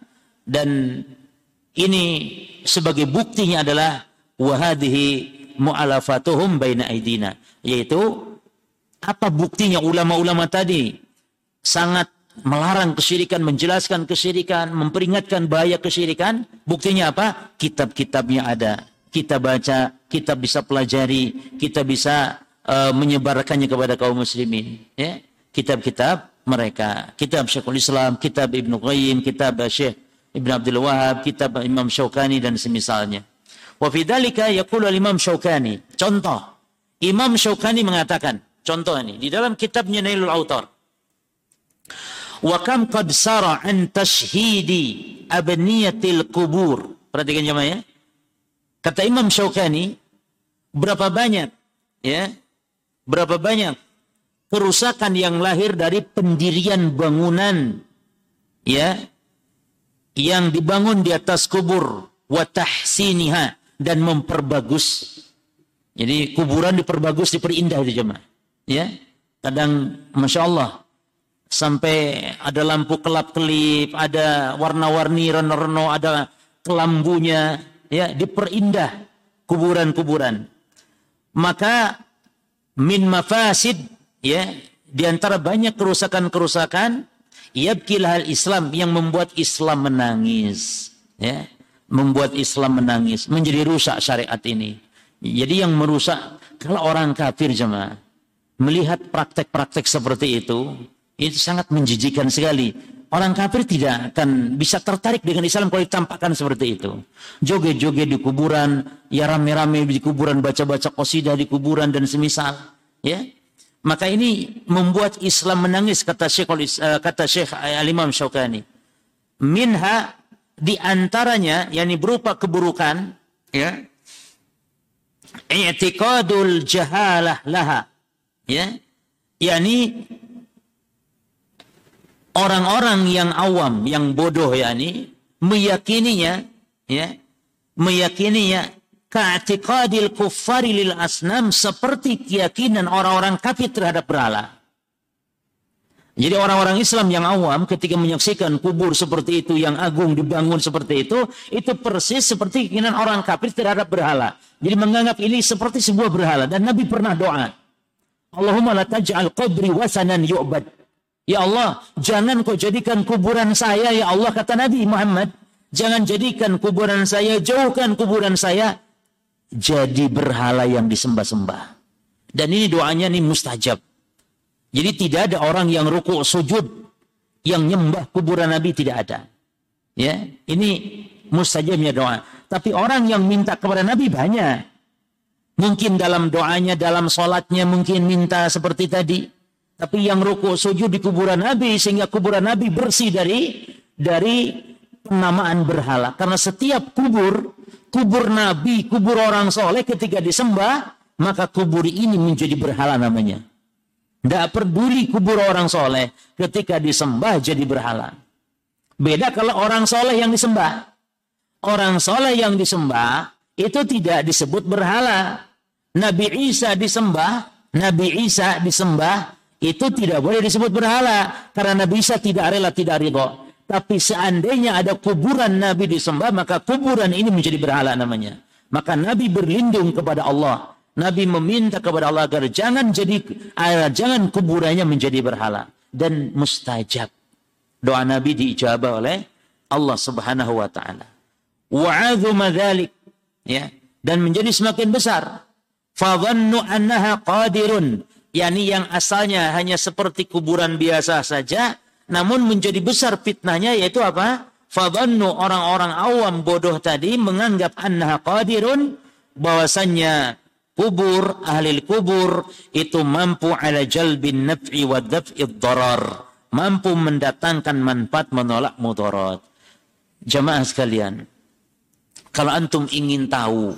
dan ini sebagai buktinya adalah wahadihi mu'alafatuhum baina aidina, yaitu apa buktinya ulama-ulama tadi sangat melarang kesyirikan, menjelaskan kesyirikan, memperingatkan bahaya kesyirikan. Buktinya apa? Kitab-kitabnya ada. Kita baca, kita bisa pelajari, kita bisa uh, menyebarkannya kepada kaum muslimin ya kitab-kitab mereka kitab Syekhul Islam kitab Ibnu Qayyim kitab Syekh Ibn Abdul Wahab kitab Imam Syaukani dan semisalnya wa fi dzalika yaqulu Imam Syaukani contoh. Imam Syaukani mengatakan contoh ini di dalam kitabnya Nailul Autar. Wa kam qad sara an tashhidi abniyatil kubur perhatikan jemaah ya. Kata Imam Syaukani berapa banyak ya Berapa banyak kerusakan yang lahir dari pendirian bangunan ya yang dibangun di atas kubur. Watahsiniha dan memperbagus. Jadi kuburan diperbagus, diperindah itu jemaah. Ya, kadang masya Allah sampai ada lampu kelap-kelip, ada warna-warni reno-reno, ada kelambunya, ya diperindah kuburan-kuburan. Maka min mafasid ya di antara banyak kerusakan-kerusakan yabkil hal Islam yang membuat Islam menangis ya membuat Islam menangis menjadi rusak syariat ini jadi yang merusak kalau orang kafir jemaah melihat praktek-praktek seperti itu itu sangat menjijikan sekali Orang kafir tidak akan bisa tertarik dengan Islam kalau ditampakkan seperti itu. Joget-joget di kuburan, ya rame-rame di kuburan, baca-baca qasidah di kuburan dan semisal. Ya, maka ini membuat Islam menangis kata Syekh uh, kata Syekh Al-Imam Syaukani. Minha di antaranya yakni berupa keburukan ya i'tiqadul jahalah laha ya yakni orang-orang yang awam, yang bodoh yakni meyakininya ya, meyakininya ka'tiqadil kuffari lil asnam seperti keyakinan orang-orang kafir terhadap berhala. Jadi orang-orang Islam yang awam ketika menyaksikan kubur seperti itu yang agung dibangun seperti itu, itu persis seperti keinginan orang kafir terhadap berhala. Jadi menganggap ini seperti sebuah berhala dan Nabi pernah doa. Allahumma la taj'al qabri wasanan yu'bad. Ya Allah, jangan kau jadikan kuburan saya, ya Allah, kata Nabi Muhammad. Jangan jadikan kuburan saya, jauhkan kuburan saya. Jadi berhala yang disembah-sembah. Dan ini doanya ini mustajab. Jadi tidak ada orang yang ruku sujud yang nyembah kuburan Nabi tidak ada. Ya, ini mustajabnya doa. Tapi orang yang minta kepada Nabi banyak. Mungkin dalam doanya, dalam sholatnya mungkin minta seperti tadi. Tapi yang ruku sujud di kuburan Nabi sehingga kuburan Nabi bersih dari dari penamaan berhala. Karena setiap kubur, kubur Nabi, kubur orang soleh ketika disembah, maka kubur ini menjadi berhala namanya. Tidak peduli kubur orang soleh ketika disembah jadi berhala. Beda kalau orang soleh yang disembah. Orang soleh yang disembah itu tidak disebut berhala. Nabi Isa disembah, Nabi Isa disembah itu tidak boleh disebut berhala karena Nabi Isa tidak rela tidak ridho. Tapi seandainya ada kuburan Nabi disembah maka kuburan ini menjadi berhala namanya. Maka Nabi berlindung kepada Allah Nabi meminta kepada Allah agar jangan jadi agar jangan kuburannya menjadi berhala dan mustajab. Doa Nabi diijabah oleh Allah Subhanahu wa taala. Ya dan menjadi semakin besar. Fadhannu annaha qadirun yakni yang asalnya hanya seperti kuburan biasa saja namun menjadi besar fitnahnya yaitu apa? Fadhannu orang-orang awam bodoh tadi menganggap annaha qadirun bahwasannya kubur, ahli kubur itu mampu ala jalbin naf'i wa daf'id darar. Mampu mendatangkan manfaat menolak mudarat. Jamaah sekalian, kalau antum ingin tahu,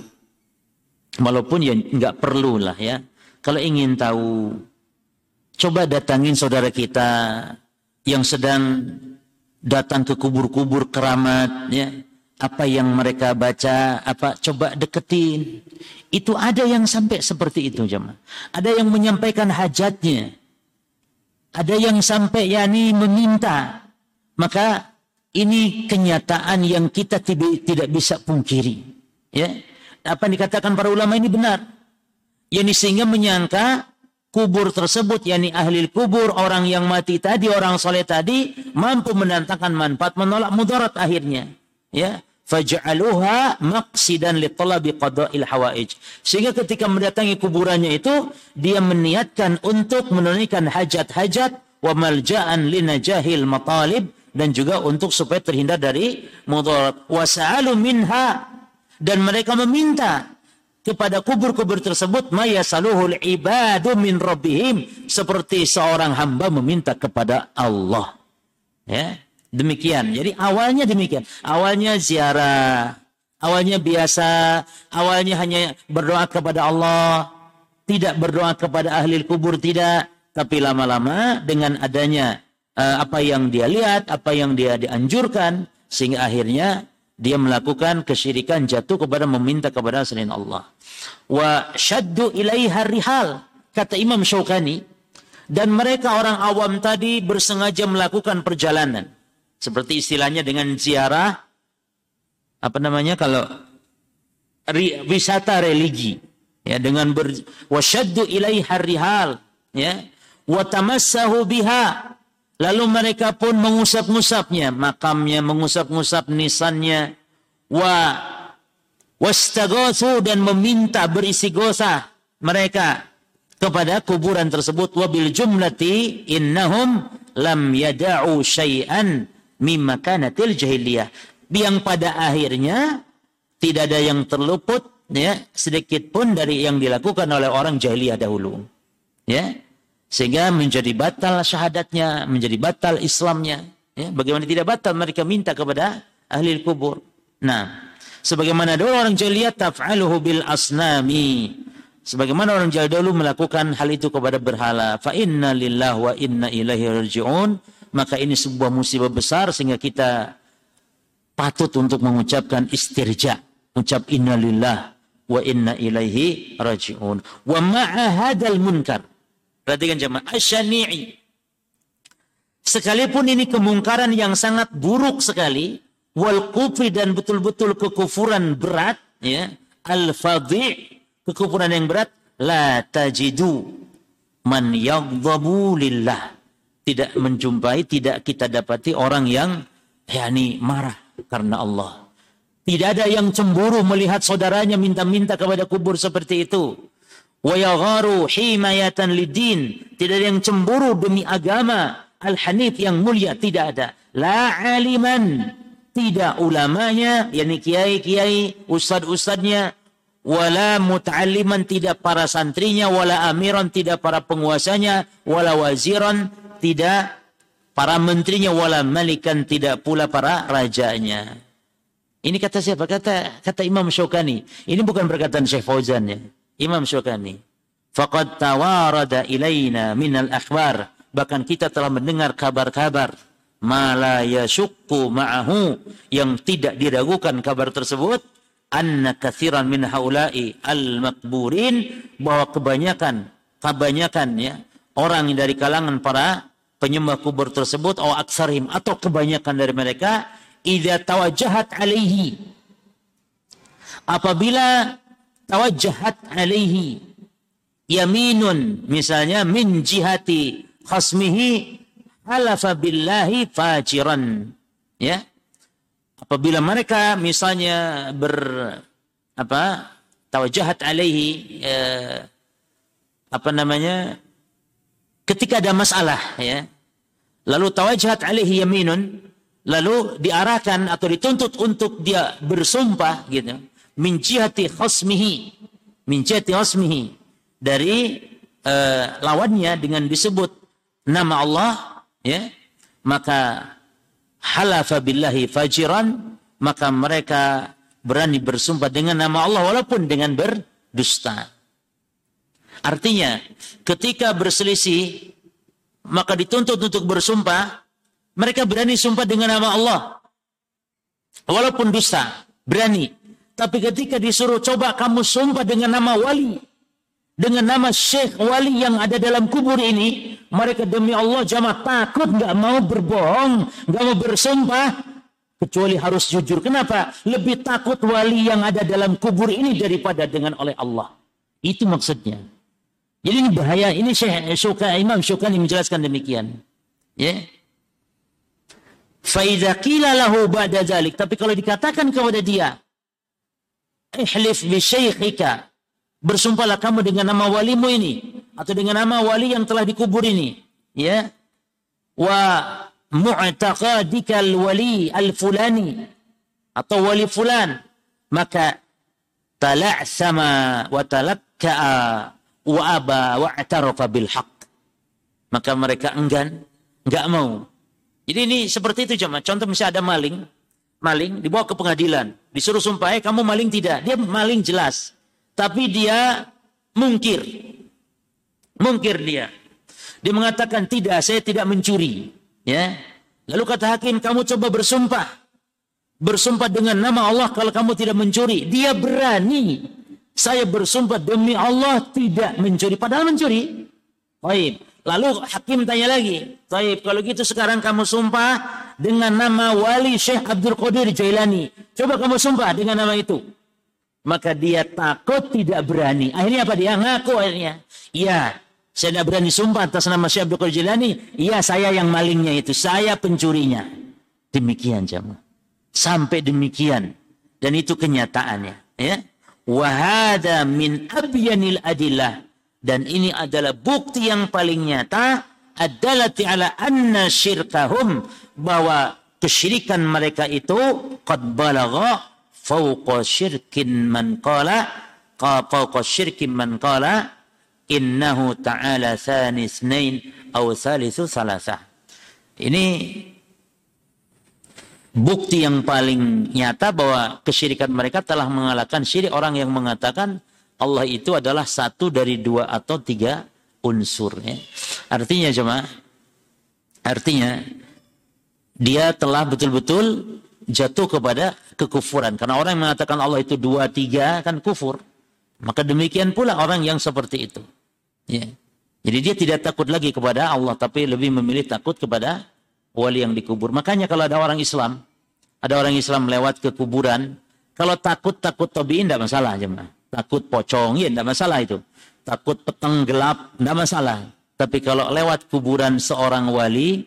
walaupun ya nggak perlu lah ya, kalau ingin tahu, coba datangin saudara kita yang sedang datang ke kubur-kubur keramat, ya, apa yang mereka baca, apa coba deketin. Itu ada yang sampai seperti itu jemaah. Ada yang menyampaikan hajatnya. Ada yang sampai yakni meminta. Maka ini kenyataan yang kita tidak bisa pungkiri. Ya. Apa yang dikatakan para ulama ini benar. Yani sehingga menyangka kubur tersebut yakni ahli kubur orang yang mati tadi orang soleh tadi mampu mendatangkan manfaat menolak mudarat akhirnya ya faj'aluha maqsidan li talabi qada'il hawaij. Sehingga ketika mendatangi kuburannya itu dia meniatkan untuk menunaikan hajat-hajat wa malja'an li najahil matalib dan juga untuk supaya terhindar dari mudarat. Wasa'alu minha dan mereka meminta kepada kubur-kubur tersebut maya saluhul ibadu min rabbihim seperti seorang hamba meminta kepada Allah. Ya, Demikian. Jadi awalnya demikian. Awalnya ziarah, awalnya biasa, awalnya hanya berdoa kepada Allah, tidak berdoa kepada ahli kubur tidak, tapi lama-lama dengan adanya uh, apa yang dia lihat, apa yang dia dianjurkan sehingga akhirnya dia melakukan kesyirikan jatuh kepada meminta kepada selain Allah. Wa syaddu ilaiha rihal kata Imam Syaukani dan mereka orang awam tadi bersengaja melakukan perjalanan seperti istilahnya dengan ziarah apa namanya kalau ri, wisata religi ya dengan ber wasyaddu ilaiha rihal ya wa tamassahu biha. Lalu mereka pun mengusap-ngusapnya makamnya mengusap-ngusap nisannya wa wastaghatsu dan meminta berisi gosah mereka kepada kuburan tersebut. Wabil jumlati innahum lam yada'u syai'an mimma kanatil jahiliyah. Yang pada akhirnya tidak ada yang terluput ya sedikit pun dari yang dilakukan oleh orang jahiliyah dahulu ya. Sehingga menjadi batal syahadatnya menjadi batal Islamnya ya. Bagaimana tidak batal mereka minta kepada ahli kubur. Nah sebagaimana dulu orang jahiliyah taf'aluhu bil asnami. Sebagaimana orang jahiliyah dulu melakukan hal itu kepada berhala fa inna lillahi wa inna ilaihi rajiun maka ini sebuah musibah besar sehingga kita patut untuk mengucapkan istirja, ucap innalillah wa inna ilaihi rajiun. Wa ma'a hadal munkar. Perhatikan jemaah, asyani'i. Sekalipun ini kemungkaran yang sangat buruk sekali, wal kufri dan betul-betul kekufuran berat, ya, al fadhi kekufuran yang berat, la tajidu man yagdabu lillah tidak menjumpai, tidak kita dapati orang yang yakni marah karena Allah. Tidak ada yang cemburu melihat saudaranya minta-minta kepada kubur seperti itu. Himayatan lidin. Tidak ada yang cemburu demi agama al-hanif yang mulia tidak ada. La aliman tidak ulamanya, yakni kiai-kiai, ustad-ustadnya, wala muta'alliman tidak para santrinya, wala amiran tidak para penguasanya, wala waziran tidak para menterinya, wala malikan tidak pula para rajanya. Ini kata siapa? Kata kata Imam Syukani. Ini bukan perkataan Syekh Fauzan ya. Imam Syukani. Faqad tawarada ilaina minal akhbar. Bahkan kita telah mendengar kabar-kabar mala yashukku ma'ahu yang tidak diragukan kabar tersebut anna kathiran min haula'i al-makburin bahwa kebanyakan kebanyakan ya orang dari kalangan para penyembah kubur tersebut atau aksarim atau kebanyakan dari mereka idza tawajjahat alaihi. Apabila tawajjahat alaihi yaminun misalnya min jihati khasmihi halafa billahi fajiran. Ya. Apabila mereka misalnya ber apa tawajahat alaihi eh, apa namanya ketika ada masalah ya lalu tawajahat alaihi yaminun lalu diarahkan atau dituntut untuk dia bersumpah gitu min jihati khasmihi min jihati khasmihi dari eh, lawannya dengan disebut nama Allah ya maka halafa billahi fajiran maka mereka berani bersumpah dengan nama Allah walaupun dengan berdusta. Artinya, ketika berselisih maka dituntut untuk bersumpah, mereka berani sumpah dengan nama Allah. Walaupun dusta, berani. Tapi ketika disuruh coba kamu sumpah dengan nama wali, dengan nama syekh wali yang ada dalam kubur ini, mereka demi Allah jamaah takut nggak mau berbohong, nggak mau bersumpah, kecuali harus jujur. Kenapa? Lebih takut wali yang ada dalam kubur ini daripada dengan oleh Allah. Itu maksudnya. Jadi ini bahaya. Ini Syekh Syuka, Imam Syukani menjelaskan demikian. Ya. Faidha qila lahu ba'da zalik. Tapi kalau dikatakan kepada dia, ihlif bi syaikhika Bersumpahlah kamu dengan nama walimu ini atau dengan nama wali yang telah dikubur ini, ya. Wa mu'taqadikal wali al-fulani atau wali fulan, maka tala'sama wa talakka'a wa aba wa. Maka mereka enggan, enggak mau. Jadi ini seperti itu cuma contoh misalnya ada maling, maling dibawa ke pengadilan, disuruh sumpah, eh kamu maling tidak? Dia maling jelas tapi dia mungkir. Mungkir dia. Dia mengatakan tidak, saya tidak mencuri. Ya. Lalu kata hakim, kamu coba bersumpah. Bersumpah dengan nama Allah kalau kamu tidak mencuri. Dia berani. Saya bersumpah demi Allah tidak mencuri. Padahal mencuri. Baik. Lalu hakim tanya lagi. Baik, kalau gitu sekarang kamu sumpah dengan nama wali Syekh Abdul Qadir Jailani. Coba kamu sumpah dengan nama itu maka dia takut tidak berani. Akhirnya apa dia ngaku akhirnya. Iya, saya tidak berani sumpah atas nama Syekh Abdul Qadir Jilani. Iya, saya yang malingnya itu, saya pencurinya. Demikian jemaah. Sampai demikian dan itu kenyataannya, ya. Wahada min abyanil adillah dan ini adalah bukti yang paling nyata adalah ala anna syirkahum bahwa kesyirikan mereka itu qad balagha fauqa syirkin man qala fauqa syirkin man qala innahu ta'ala thani ithnain au thalithu thalathah. Ini bukti yang paling nyata bahwa kesyirikan mereka telah mengalahkan syirik orang yang mengatakan Allah itu adalah satu dari dua atau tiga unsur. Ya. Artinya cuma, artinya dia telah betul-betul jatuh kepada kekufuran. Karena orang yang mengatakan Allah itu dua, tiga, kan kufur. Maka demikian pula orang yang seperti itu. Ya. Jadi dia tidak takut lagi kepada Allah, tapi lebih memilih takut kepada wali yang dikubur. Makanya kalau ada orang Islam, ada orang Islam lewat ke kuburan, kalau takut, takut tobiin, tidak masalah. Jemaah. Takut pocong, ya tidak masalah itu. Takut peteng gelap, tidak masalah. Tapi kalau lewat kuburan seorang wali,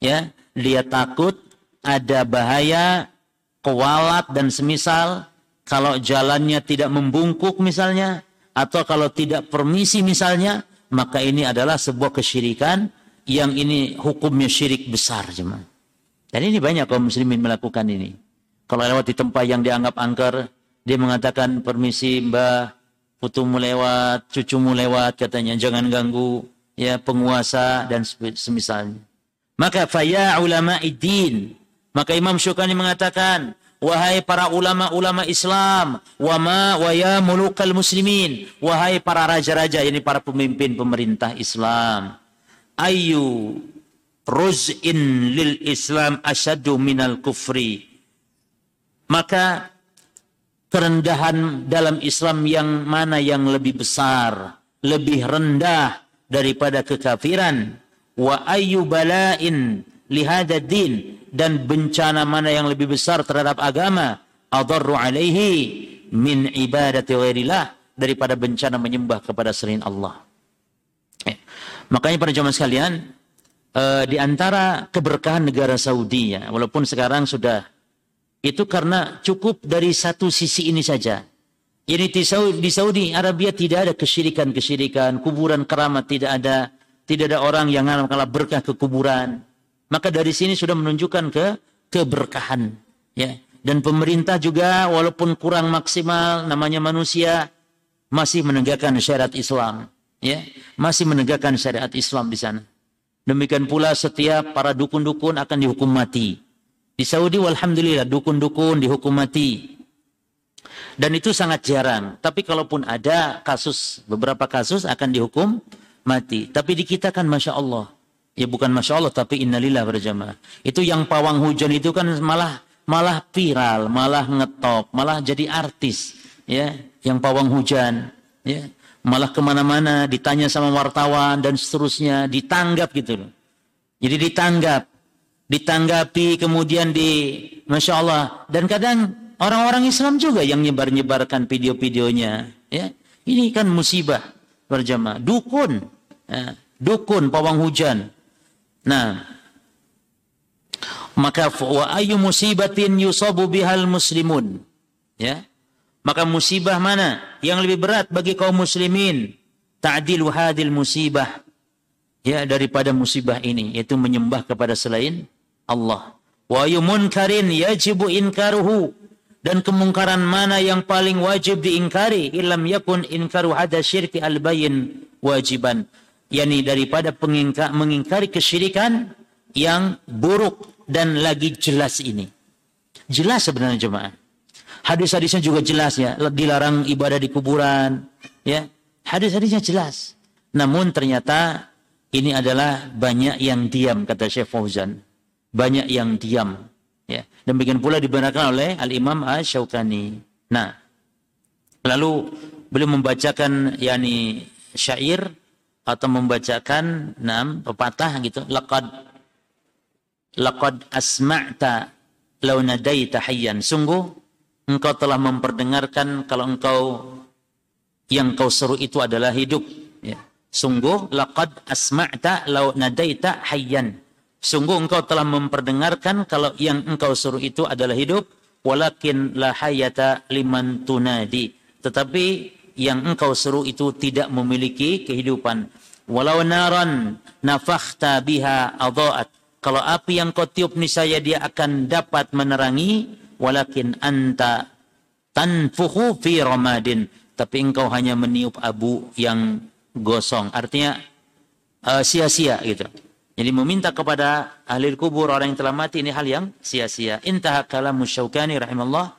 ya, dia takut ada bahaya, kewalat dan semisal, kalau jalannya tidak membungkuk misalnya, atau kalau tidak permisi misalnya, maka ini adalah sebuah kesyirikan yang ini hukumnya syirik besar jemaah. Dan ini banyak kaum muslimin melakukan ini. Kalau lewat di tempat yang dianggap angker, dia mengatakan permisi mbah, putumu lewat, cucumu lewat, katanya jangan ganggu ya penguasa dan semisalnya. Maka faya ulama idin. Maka Imam Syukani mengatakan, wahai para ulama-ulama Islam, wama waya mulukal muslimin, wahai para raja-raja, ini para pemimpin pemerintah Islam. Ayu ruz'in lil Islam asyadu minal kufri. Maka kerendahan dalam Islam yang mana yang lebih besar, lebih rendah daripada kekafiran. Wa ayu bala'in lihada din dan bencana mana yang lebih besar terhadap agama adarru alaihi min ibadati ghairillah daripada bencana menyembah kepada selain Allah. Eh, makanya para jemaah sekalian, eh, di antara keberkahan negara Saudi ya, walaupun sekarang sudah itu karena cukup dari satu sisi ini saja. Ini di Saudi, di Saudi Arabia tidak ada kesyirikan-kesyirikan, kuburan keramat tidak ada, tidak ada orang yang kalah berkah ke kuburan. Maka dari sini sudah menunjukkan ke keberkahan, ya. Dan pemerintah juga walaupun kurang maksimal namanya manusia masih menegakkan syariat Islam, ya. Masih menegakkan syariat Islam di sana. Demikian pula setiap para dukun-dukun akan dihukum mati. Di Saudi walhamdulillah dukun-dukun dihukum mati. Dan itu sangat jarang. Tapi kalaupun ada kasus, beberapa kasus akan dihukum mati. Tapi di kita kan Masya Allah. Ya bukan Masya Allah tapi innalillah berjamaah. Itu yang pawang hujan itu kan malah malah viral, malah ngetop, malah jadi artis. ya Yang pawang hujan. ya Malah ke mana-mana ditanya sama wartawan dan seterusnya. Ditanggap gitu loh. Jadi ditanggap. Ditanggapi kemudian di Masya Allah. Dan kadang orang-orang Islam juga yang nyebar-nyebarkan video-videonya. Ya, Ini kan musibah berjamaah. Dukun. Ya. Dukun pawang hujan Nah, maka wa ayu musibatin yusabu bihal muslimun. Ya. Maka musibah mana yang lebih berat bagi kaum muslimin? Ta'dilu hadil musibah. Ya, daripada musibah ini yaitu menyembah kepada selain Allah. Wa ayu munkarin yajibu inkaruhu. Dan kemungkaran mana yang paling wajib diingkari? Ilam yakun inkaru hada syirki al-bayin wajiban yakni daripada mengingkari kesyirikan yang buruk dan lagi jelas ini. Jelas sebenarnya jemaah. Hadis-hadisnya juga jelas ya, dilarang ibadah di kuburan, ya. Hadis-hadisnya jelas. Namun ternyata ini adalah banyak yang diam kata Syekh Fauzan. Banyak yang diam, ya. Demikian pula dibenarkan oleh Al-Imam Asy-Syaukani. Nah, lalu beliau membacakan yakni syair atau membacakan enam pepatah gitu laqad laqad asma'ta law nadaita hayyan sungguh engkau telah memperdengarkan kalau engkau yang kau seru itu adalah hidup ya. sungguh laqad asma'ta law nadaita hayyan sungguh engkau telah memperdengarkan kalau yang engkau seru itu adalah hidup walakin la hayata liman tunadi tetapi yang engkau seru itu tidak memiliki kehidupan. Walau naran nafakhta biha adha'at. Kalau api yang kau tiup niscaya dia akan dapat menerangi. Walakin anta tanfuhu fi ramadin. Tapi engkau hanya meniup abu yang gosong. Artinya uh, sia-sia gitu. Jadi meminta kepada ahli kubur orang yang telah mati ini hal yang sia-sia. Intaha kalamu syaukani rahimallah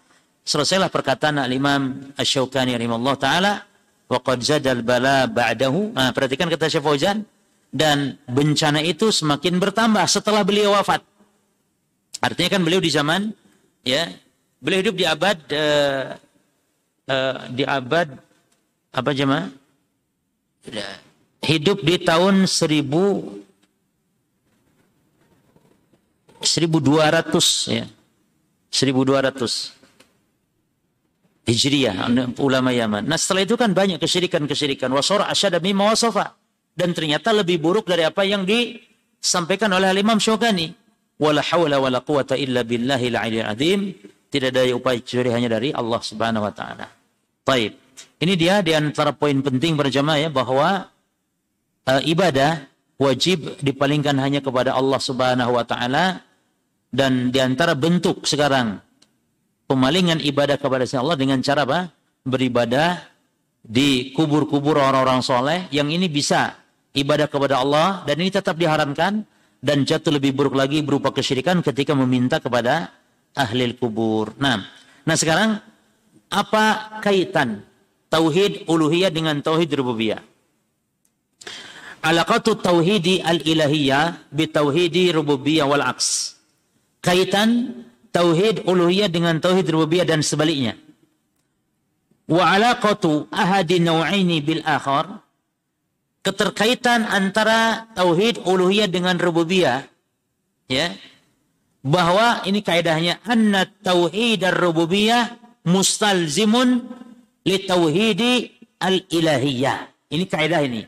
Selesailah perkataan Al-Imam Asy-Syaukani rahimahullah taala wa qad zadal bala ba'dahu. Nah, perhatikan kata Syekh Fauzan dan bencana itu semakin bertambah setelah beliau wafat. Artinya kan beliau di zaman ya, beliau hidup di abad uh, uh, di abad apa jemaah? Hidup di tahun 1000 1200 ya. 1200 Hijriyah, ulama Yaman. Nah setelah itu kan banyak kesyirikan-kesyirikan. Wasora asyada mimma wasofa. dan ternyata lebih buruk dari apa yang disampaikan oleh Imam Syukani. Wala haula wala quwata illa billahil aliyil azim. Tidak ada upaya kecuali hanya dari Allah Subhanahu wa taala. Baik. Ini dia di antara poin penting berjamaah ya bahwa uh, ibadah wajib dipalingkan hanya kepada Allah Subhanahu wa taala dan di antara bentuk sekarang pemalingan ibadah kepada Allah dengan cara apa? Beribadah di kubur-kubur orang-orang soleh yang ini bisa ibadah kepada Allah dan ini tetap diharamkan dan jatuh lebih buruk lagi berupa kesyirikan ketika meminta kepada ahli kubur. Nah, nah sekarang apa kaitan tauhid uluhiyah dengan tauhid rububiyah? Alaqatu tauhidi al-ilahiyah bi tauhidi rububiyah wal aks. Kaitan tauhid uluhiyah dengan tauhid rububiyah dan sebaliknya. Wa alaqatu ahadi naw'aini bil akhar keterkaitan antara tauhid uluhiyah dengan rububiyah ya bahwa ini kaidahnya anna tauhid ar-rububiyah mustalzimun li tauhidi al-ilahiyah. Ini kaidah ini.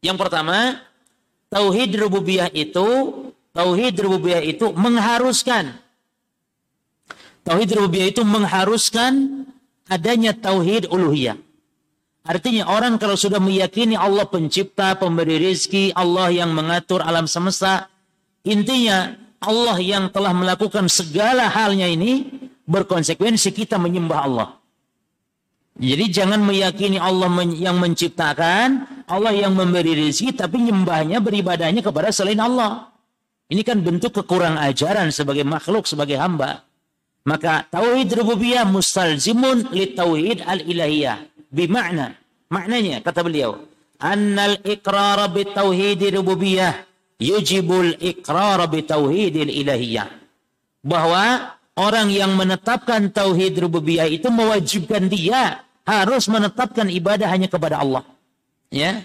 Yang pertama, tauhid rububiyah itu tauhid rububiyah itu mengharuskan tauhid rububiyah itu mengharuskan adanya tauhid uluhiyah. Artinya orang kalau sudah meyakini Allah pencipta, pemberi rizki, Allah yang mengatur alam semesta, intinya Allah yang telah melakukan segala halnya ini berkonsekuensi kita menyembah Allah. Jadi jangan meyakini Allah yang menciptakan, Allah yang memberi rezeki, tapi nyembahnya beribadahnya kepada selain Allah. Ini kan bentuk kekurangan ajaran sebagai makhluk, sebagai hamba. Maka tauhid rububiyah mustalzimun li tauhid al-ilahiyah Bima'na. Maknanya, kata beliau. Annal iqrar bitauhid rububiyah yujibul iqrar bitauhid ilahiyah. Bahwa orang yang menetapkan tauhid rububiyah itu mewajibkan dia harus menetapkan ibadah hanya kepada Allah. Ya.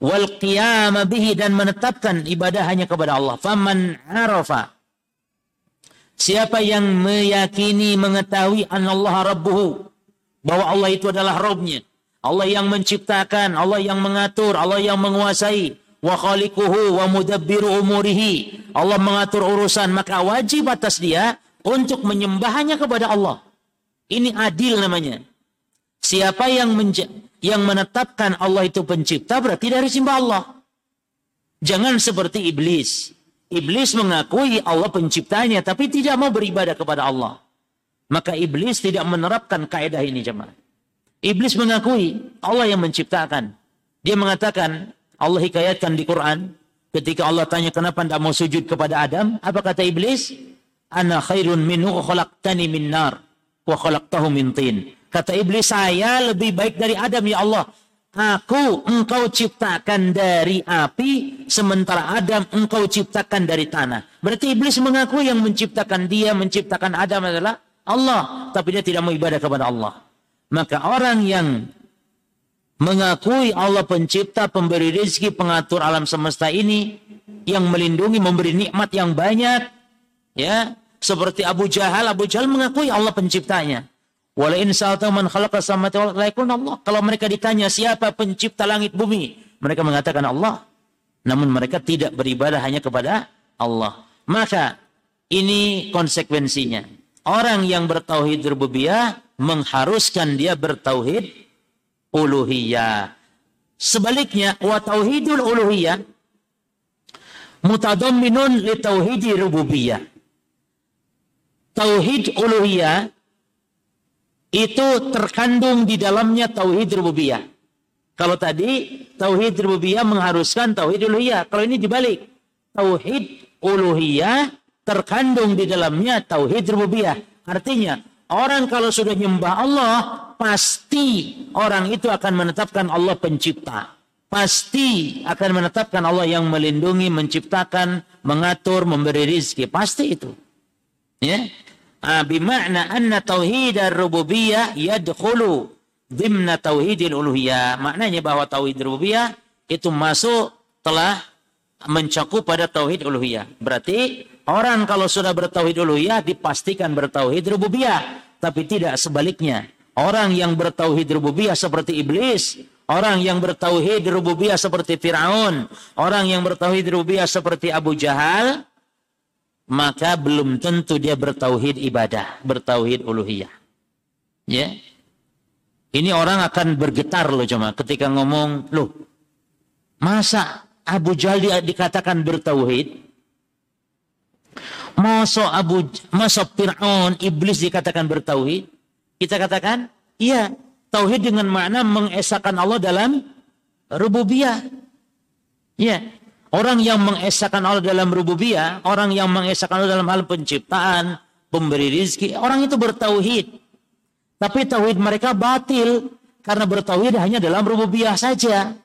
Wal qiyam bihi dan menetapkan ibadah hanya kepada Allah. Faman arafa Siapa yang meyakini mengetahui Allah rabbuhu bahwa Allah itu adalah Robnya. Allah yang menciptakan, Allah yang mengatur, Allah yang menguasai. Wa khaliquhu wa mudabbiru umurihi. Allah mengatur urusan, maka wajib atas dia untuk menyembahnya kepada Allah. Ini adil namanya. Siapa yang yang menetapkan Allah itu pencipta berarti dari sembah Allah. Jangan seperti iblis. Iblis mengakui Allah penciptanya tapi tidak mau beribadah kepada Allah. Maka iblis tidak menerapkan kaidah ini jemaah. Iblis mengakui Allah yang menciptakan. Dia mengatakan Allah hikayatkan di Quran ketika Allah tanya kenapa tidak mau sujud kepada Adam, apa kata iblis? Ana khairun minhu khalaqtani min nar wa khalaqtahu min tin. Kata iblis saya lebih baik dari Adam ya Allah. Aku engkau ciptakan dari api, sementara Adam engkau ciptakan dari tanah. Berarti iblis mengaku yang menciptakan dia, menciptakan Adam adalah Allah, tapi dia tidak mau ibadah kepada Allah. Maka orang yang mengakui Allah pencipta, pemberi rezeki, pengatur alam semesta ini, yang melindungi, memberi nikmat yang banyak, ya, seperti Abu Jahal, Abu Jahal mengakui Allah penciptanya. Walain man Allah. Kalau mereka ditanya siapa pencipta langit bumi, mereka mengatakan Allah. Namun mereka tidak beribadah hanya kepada Allah. Maka ini konsekuensinya. Orang yang bertauhid rububiyah mengharuskan dia bertauhid uluhiyah. Sebaliknya, wa tauhidul uluhiyah mutadamminun li tauhidi rububiyah. Tauhid uluhiyah itu terkandung di dalamnya tauhid rububiyah. Kalau tadi tauhid rububiyah mengharuskan tauhid uluhiyah, kalau ini dibalik. Tauhid uluhiyah terkandung di dalamnya tauhid rububiyah. Artinya, orang kalau sudah nyembah Allah, pasti orang itu akan menetapkan Allah pencipta. Pasti akan menetapkan Allah yang melindungi, menciptakan, mengatur, memberi rizki. Pasti itu. Ya. Ah, bima'na anna tauhid rububiyah yadkhulu dimna tauhidil uluhiyah. Maknanya bahwa tauhid rububiyah itu masuk telah mencakup pada tauhid uluhiyah. Berarti Orang kalau sudah bertauhid uluhiyah dipastikan bertauhid rububiyah, tapi tidak sebaliknya. Orang yang bertauhid rububiyah seperti iblis, orang yang bertauhid rububiyah seperti Firaun, orang yang bertauhid rububiyah seperti Abu Jahal, maka belum tentu dia bertauhid ibadah, bertauhid uluhiyah. Ya. Ini orang akan bergetar loh cuma ketika ngomong, loh, masa Abu Jahal dikatakan bertauhid? Masa Abu masa Fir'aun iblis dikatakan bertauhid? Kita katakan, iya, tauhid dengan makna mengesahkan Allah dalam rububiyah. Ya, orang yang mengesahkan Allah dalam rububiyah, orang yang mengesahkan Allah dalam hal penciptaan, pemberi rizki, orang itu bertauhid. Tapi tauhid mereka batil karena bertauhid hanya dalam rububiyah saja.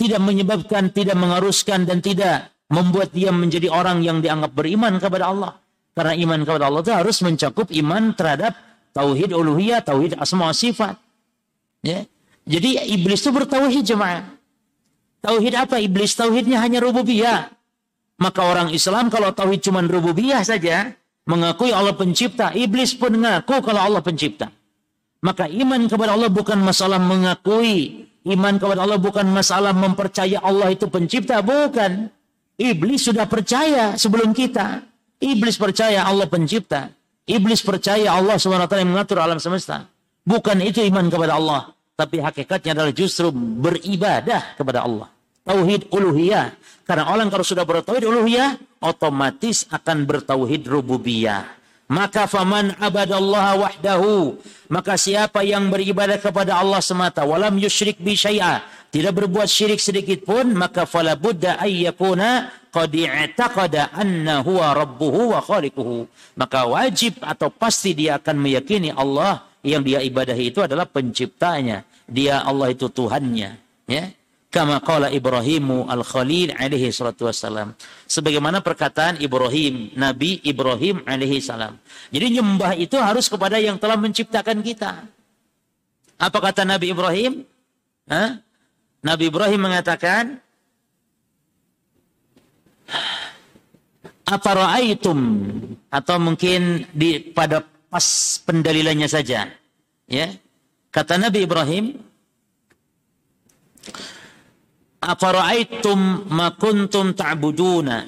Tidak menyebabkan, tidak mengharuskan dan tidak membuat dia menjadi orang yang dianggap beriman kepada Allah. Karena iman kepada Allah itu harus mencakup iman terhadap tauhid uluhiyah, tauhid asma sifat. Ya. Jadi iblis itu bertauhid jemaah. Tauhid apa iblis? Tauhidnya hanya rububiyah. Maka orang Islam kalau tauhid cuma rububiyah saja, mengakui Allah pencipta, iblis pun mengaku kalau Allah pencipta. Maka iman kepada Allah bukan masalah mengakui, iman kepada Allah bukan masalah mempercaya Allah itu pencipta, bukan. Iblis sudah percaya sebelum kita. Iblis percaya Allah pencipta. Iblis percaya Allah SWT yang mengatur alam semesta. Bukan itu iman kepada Allah. Tapi hakikatnya adalah justru beribadah kepada Allah. Tauhid uluhiyah. Karena orang kalau sudah bertauhid uluhiyah, otomatis akan bertauhid rububiyah. Maka faman abadallah wahdahu. Maka siapa yang beribadah kepada Allah semata. Walam yushrik bi syai'ah tidak berbuat syirik sedikit pun maka fala budda ayyakuna qad i'taqada anna huwa rabbuhu wa khaliquhu maka wajib atau pasti dia akan meyakini Allah yang dia ibadahi itu adalah penciptanya dia Allah itu Tuhannya ya kama qala Ibrahimu al-Khalil alaihi salatu wassalam. Sebagaimana perkataan Ibrahim Nabi Ibrahim alaihi salam. Jadi nyembah itu harus kepada yang telah menciptakan kita. Apa kata Nabi Ibrahim? Hah? Nabi Ibrahim mengatakan, apa ra'aitum atau mungkin di pada pas pendalilannya saja. Ya. Kata Nabi Ibrahim apa ra'aitum ma kuntum ta'buduna?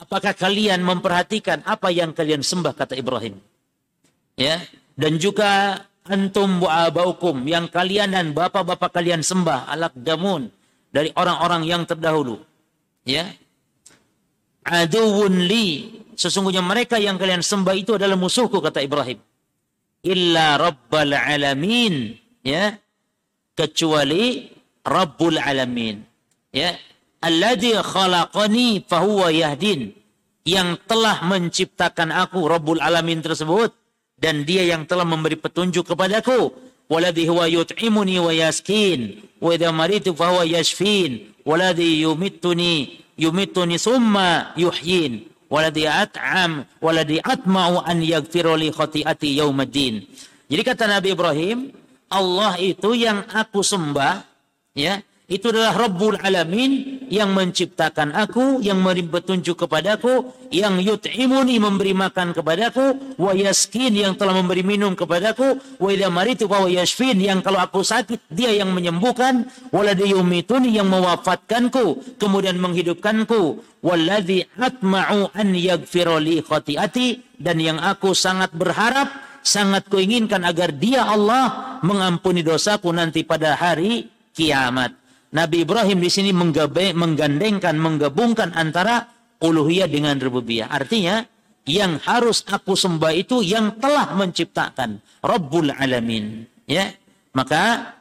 Apakah kalian memperhatikan apa yang kalian sembah kata Ibrahim? Ya. Dan juga antum wa abaukum yang kalian dan bapak-bapak kalian sembah alak damun dari orang-orang yang terdahulu. Ya. Aduun li. Sesungguhnya mereka yang kalian sembah itu adalah musuhku kata Ibrahim. Illa rabbal alamin. Ya. Kecuali rabbul alamin. Ya. Alladhi khalaqani fahuwa yahdin. Yang telah menciptakan aku rabbul alamin tersebut. Dan dia yang telah memberi petunjuk kepadaku. Waladhi huwa yut'imuni wa yaskin. Wa idza maritu fa huwa yashfin. Waladhi yumittuni yumittuni summa yuhyin. Waladhi at'am waladhi atma'u an yaghfira li khati'ati yaumaddin jadi kata Nabi Ibrahim Allah itu yang aku sembah ya itu adalah Rabbul Alamin yang menciptakan aku, yang memberi petunjuk kepadaku, yang yut'imuni memberi makan kepadaku, wa yaskin yang telah memberi minum kepadaku, wa idza maritu fa yashfin yang kalau aku sakit dia yang menyembuhkan, waladhi yumituni yang mewafatkanku, kemudian menghidupkanku, waladhi atma'u an yaghfira li khati'ati dan yang aku sangat berharap sangat kuinginkan agar dia Allah mengampuni dosaku nanti pada hari kiamat. Nabi Ibrahim di sini menggandengkan, menggabungkan antara uluhiyah dengan rububiyah. Artinya, yang harus aku sembah itu yang telah menciptakan Rabbul Alamin. Ya, maka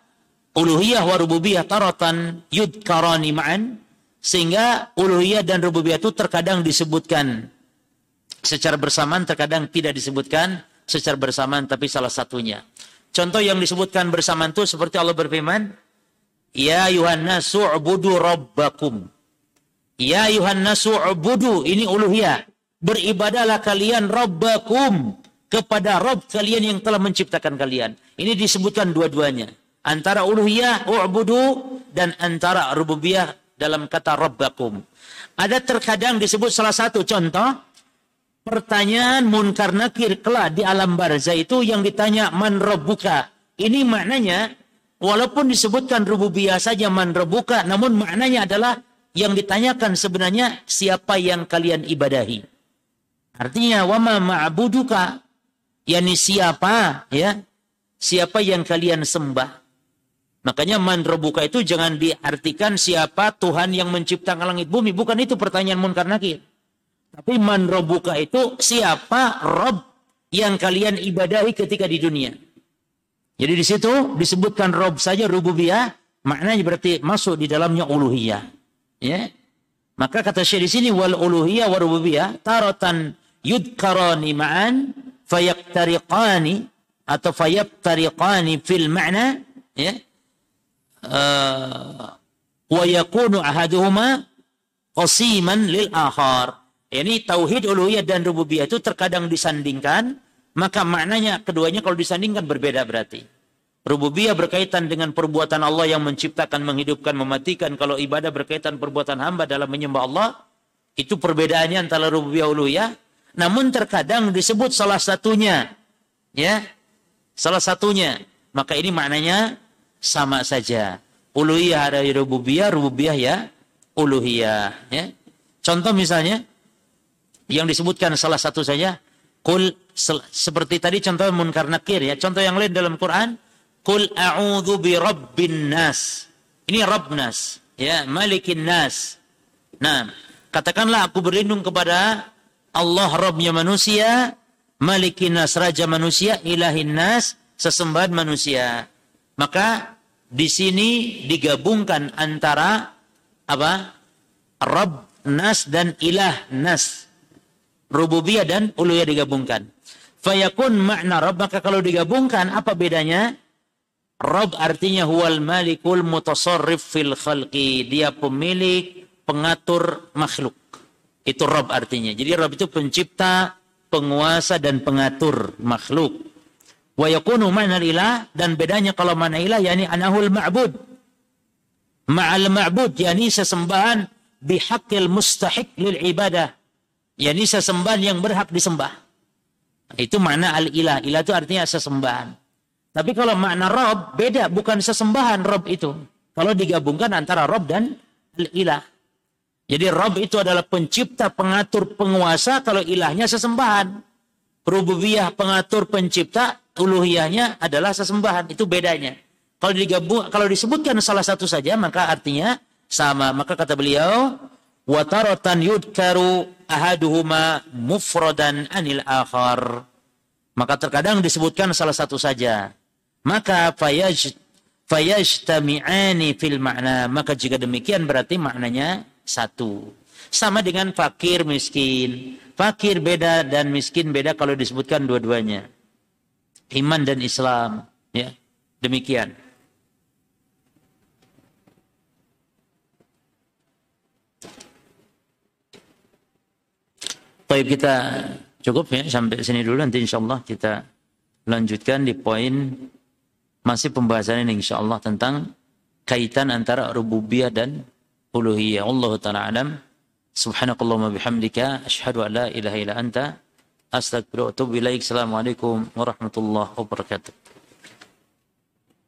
uluhiyah wa rububiyah taratan yudkarani ma'an sehingga uluhiyah dan rububiyah itu terkadang disebutkan secara bersamaan, terkadang tidak disebutkan secara bersamaan tapi salah satunya. Contoh yang disebutkan bersamaan itu seperti Allah berfirman, Ya Yuhanna su'budu rabbakum. Ya Yuhanna su'budu. Ini uluhiyah. Beribadalah kalian rabbakum. Kepada Rabb kalian yang telah menciptakan kalian. Ini disebutkan dua-duanya. Antara uluhiyah, u'budu. Dan antara rububiyah dalam kata rabbakum. Ada terkadang disebut salah satu contoh. Pertanyaan munkar nakir kelak di alam barzah itu yang ditanya man rabbuka. Ini maknanya walaupun disebutkan rububiyah saja man rebuka, namun maknanya adalah yang ditanyakan sebenarnya siapa yang kalian ibadahi. Artinya wama ma'buduka yakni siapa ya? Siapa yang kalian sembah? Makanya man rebuka itu jangan diartikan siapa Tuhan yang menciptakan langit bumi, bukan itu pertanyaan munkar nakir. Tapi man rebuka itu siapa Rob yang kalian ibadahi ketika di dunia. Jadi di situ disebutkan Rob saja rububiyah, maknanya berarti masuk di dalamnya uluhiyah. Ya. Maka kata Syekh di sini wal uluhiyah wa rububiyah taratan yudkarani ma'an fayaktariqani atau fayaktariqani fil ma'na ya. Uh, wa yakunu ahaduhuma qasiman lil akhar. Ini tauhid uluhiyah dan rububiyah itu terkadang disandingkan, maka maknanya keduanya kalau disandingkan berbeda berarti. Rububiyah berkaitan dengan perbuatan Allah yang menciptakan, menghidupkan, mematikan. Kalau ibadah berkaitan perbuatan hamba dalam menyembah Allah, itu perbedaannya antara rububiyah uluhiyah. Namun terkadang disebut salah satunya, ya, salah satunya. Maka ini maknanya sama saja. Uluhiyah ada rububiyah, rububiyah ya uluhiyah. Ya. Contoh misalnya, yang disebutkan salah satu saja kul seperti tadi contoh munkar nakir ya. Contoh yang lain dalam Quran kul a'udzu bi rabbin nas. Ini rabb nas ya malikin nas. Nah katakanlah aku berlindung kepada Allah Rabbnya manusia malikin nas raja manusia ilahin nas sesembahan manusia. Maka di sini digabungkan antara apa? Rabb nas dan ilah nas rububiyah dan uluhiyah digabungkan. Fayakun makna Rabb, maka kalau digabungkan apa bedanya? Rabb artinya huwal malikul mutasarrif fil khalqi. Dia pemilik, pengatur makhluk. Itu Rabb artinya. Jadi Rabb itu pencipta, penguasa dan pengatur makhluk. Wa yakunu makna ilah dan bedanya kalau makna ilah yakni anahul ma'bud. Ma'al ma'bud yakni sesembahan bihaqil mustahiq lil ibadah yakni sesembahan yang berhak disembah. Itu makna al-ilah. Ilah itu artinya sesembahan. Tapi kalau makna Rob, beda. Bukan sesembahan Rob itu. Kalau digabungkan antara Rob dan al-ilah. Jadi Rob itu adalah pencipta, pengatur, penguasa. Kalau ilahnya sesembahan. Rububiyah, pengatur, pencipta. Uluhiyahnya adalah sesembahan. Itu bedanya. Kalau digabung, kalau disebutkan salah satu saja, maka artinya sama. Maka kata beliau, wataratan yudkaru ahaduhuma mufradan anil akhar. Maka terkadang disebutkan salah satu saja. Maka fayaj fayajtami'ani fil makna. Maka jika demikian berarti maknanya satu. Sama dengan fakir miskin. Fakir beda dan miskin beda kalau disebutkan dua-duanya. Iman dan Islam. Ya, demikian. Baik kita cukup ya sampai sini dulu nanti insya Allah kita lanjutkan di poin masih pembahasan ini insya Allah tentang kaitan antara rububiyah dan uluhiyah. Allah taala alam. Subhanakallahumma bihamdika asyhadu an la ilaha illa anta astaghfiruka wa atubu ilaik. Assalamualaikum warahmatullahi wabarakatuh.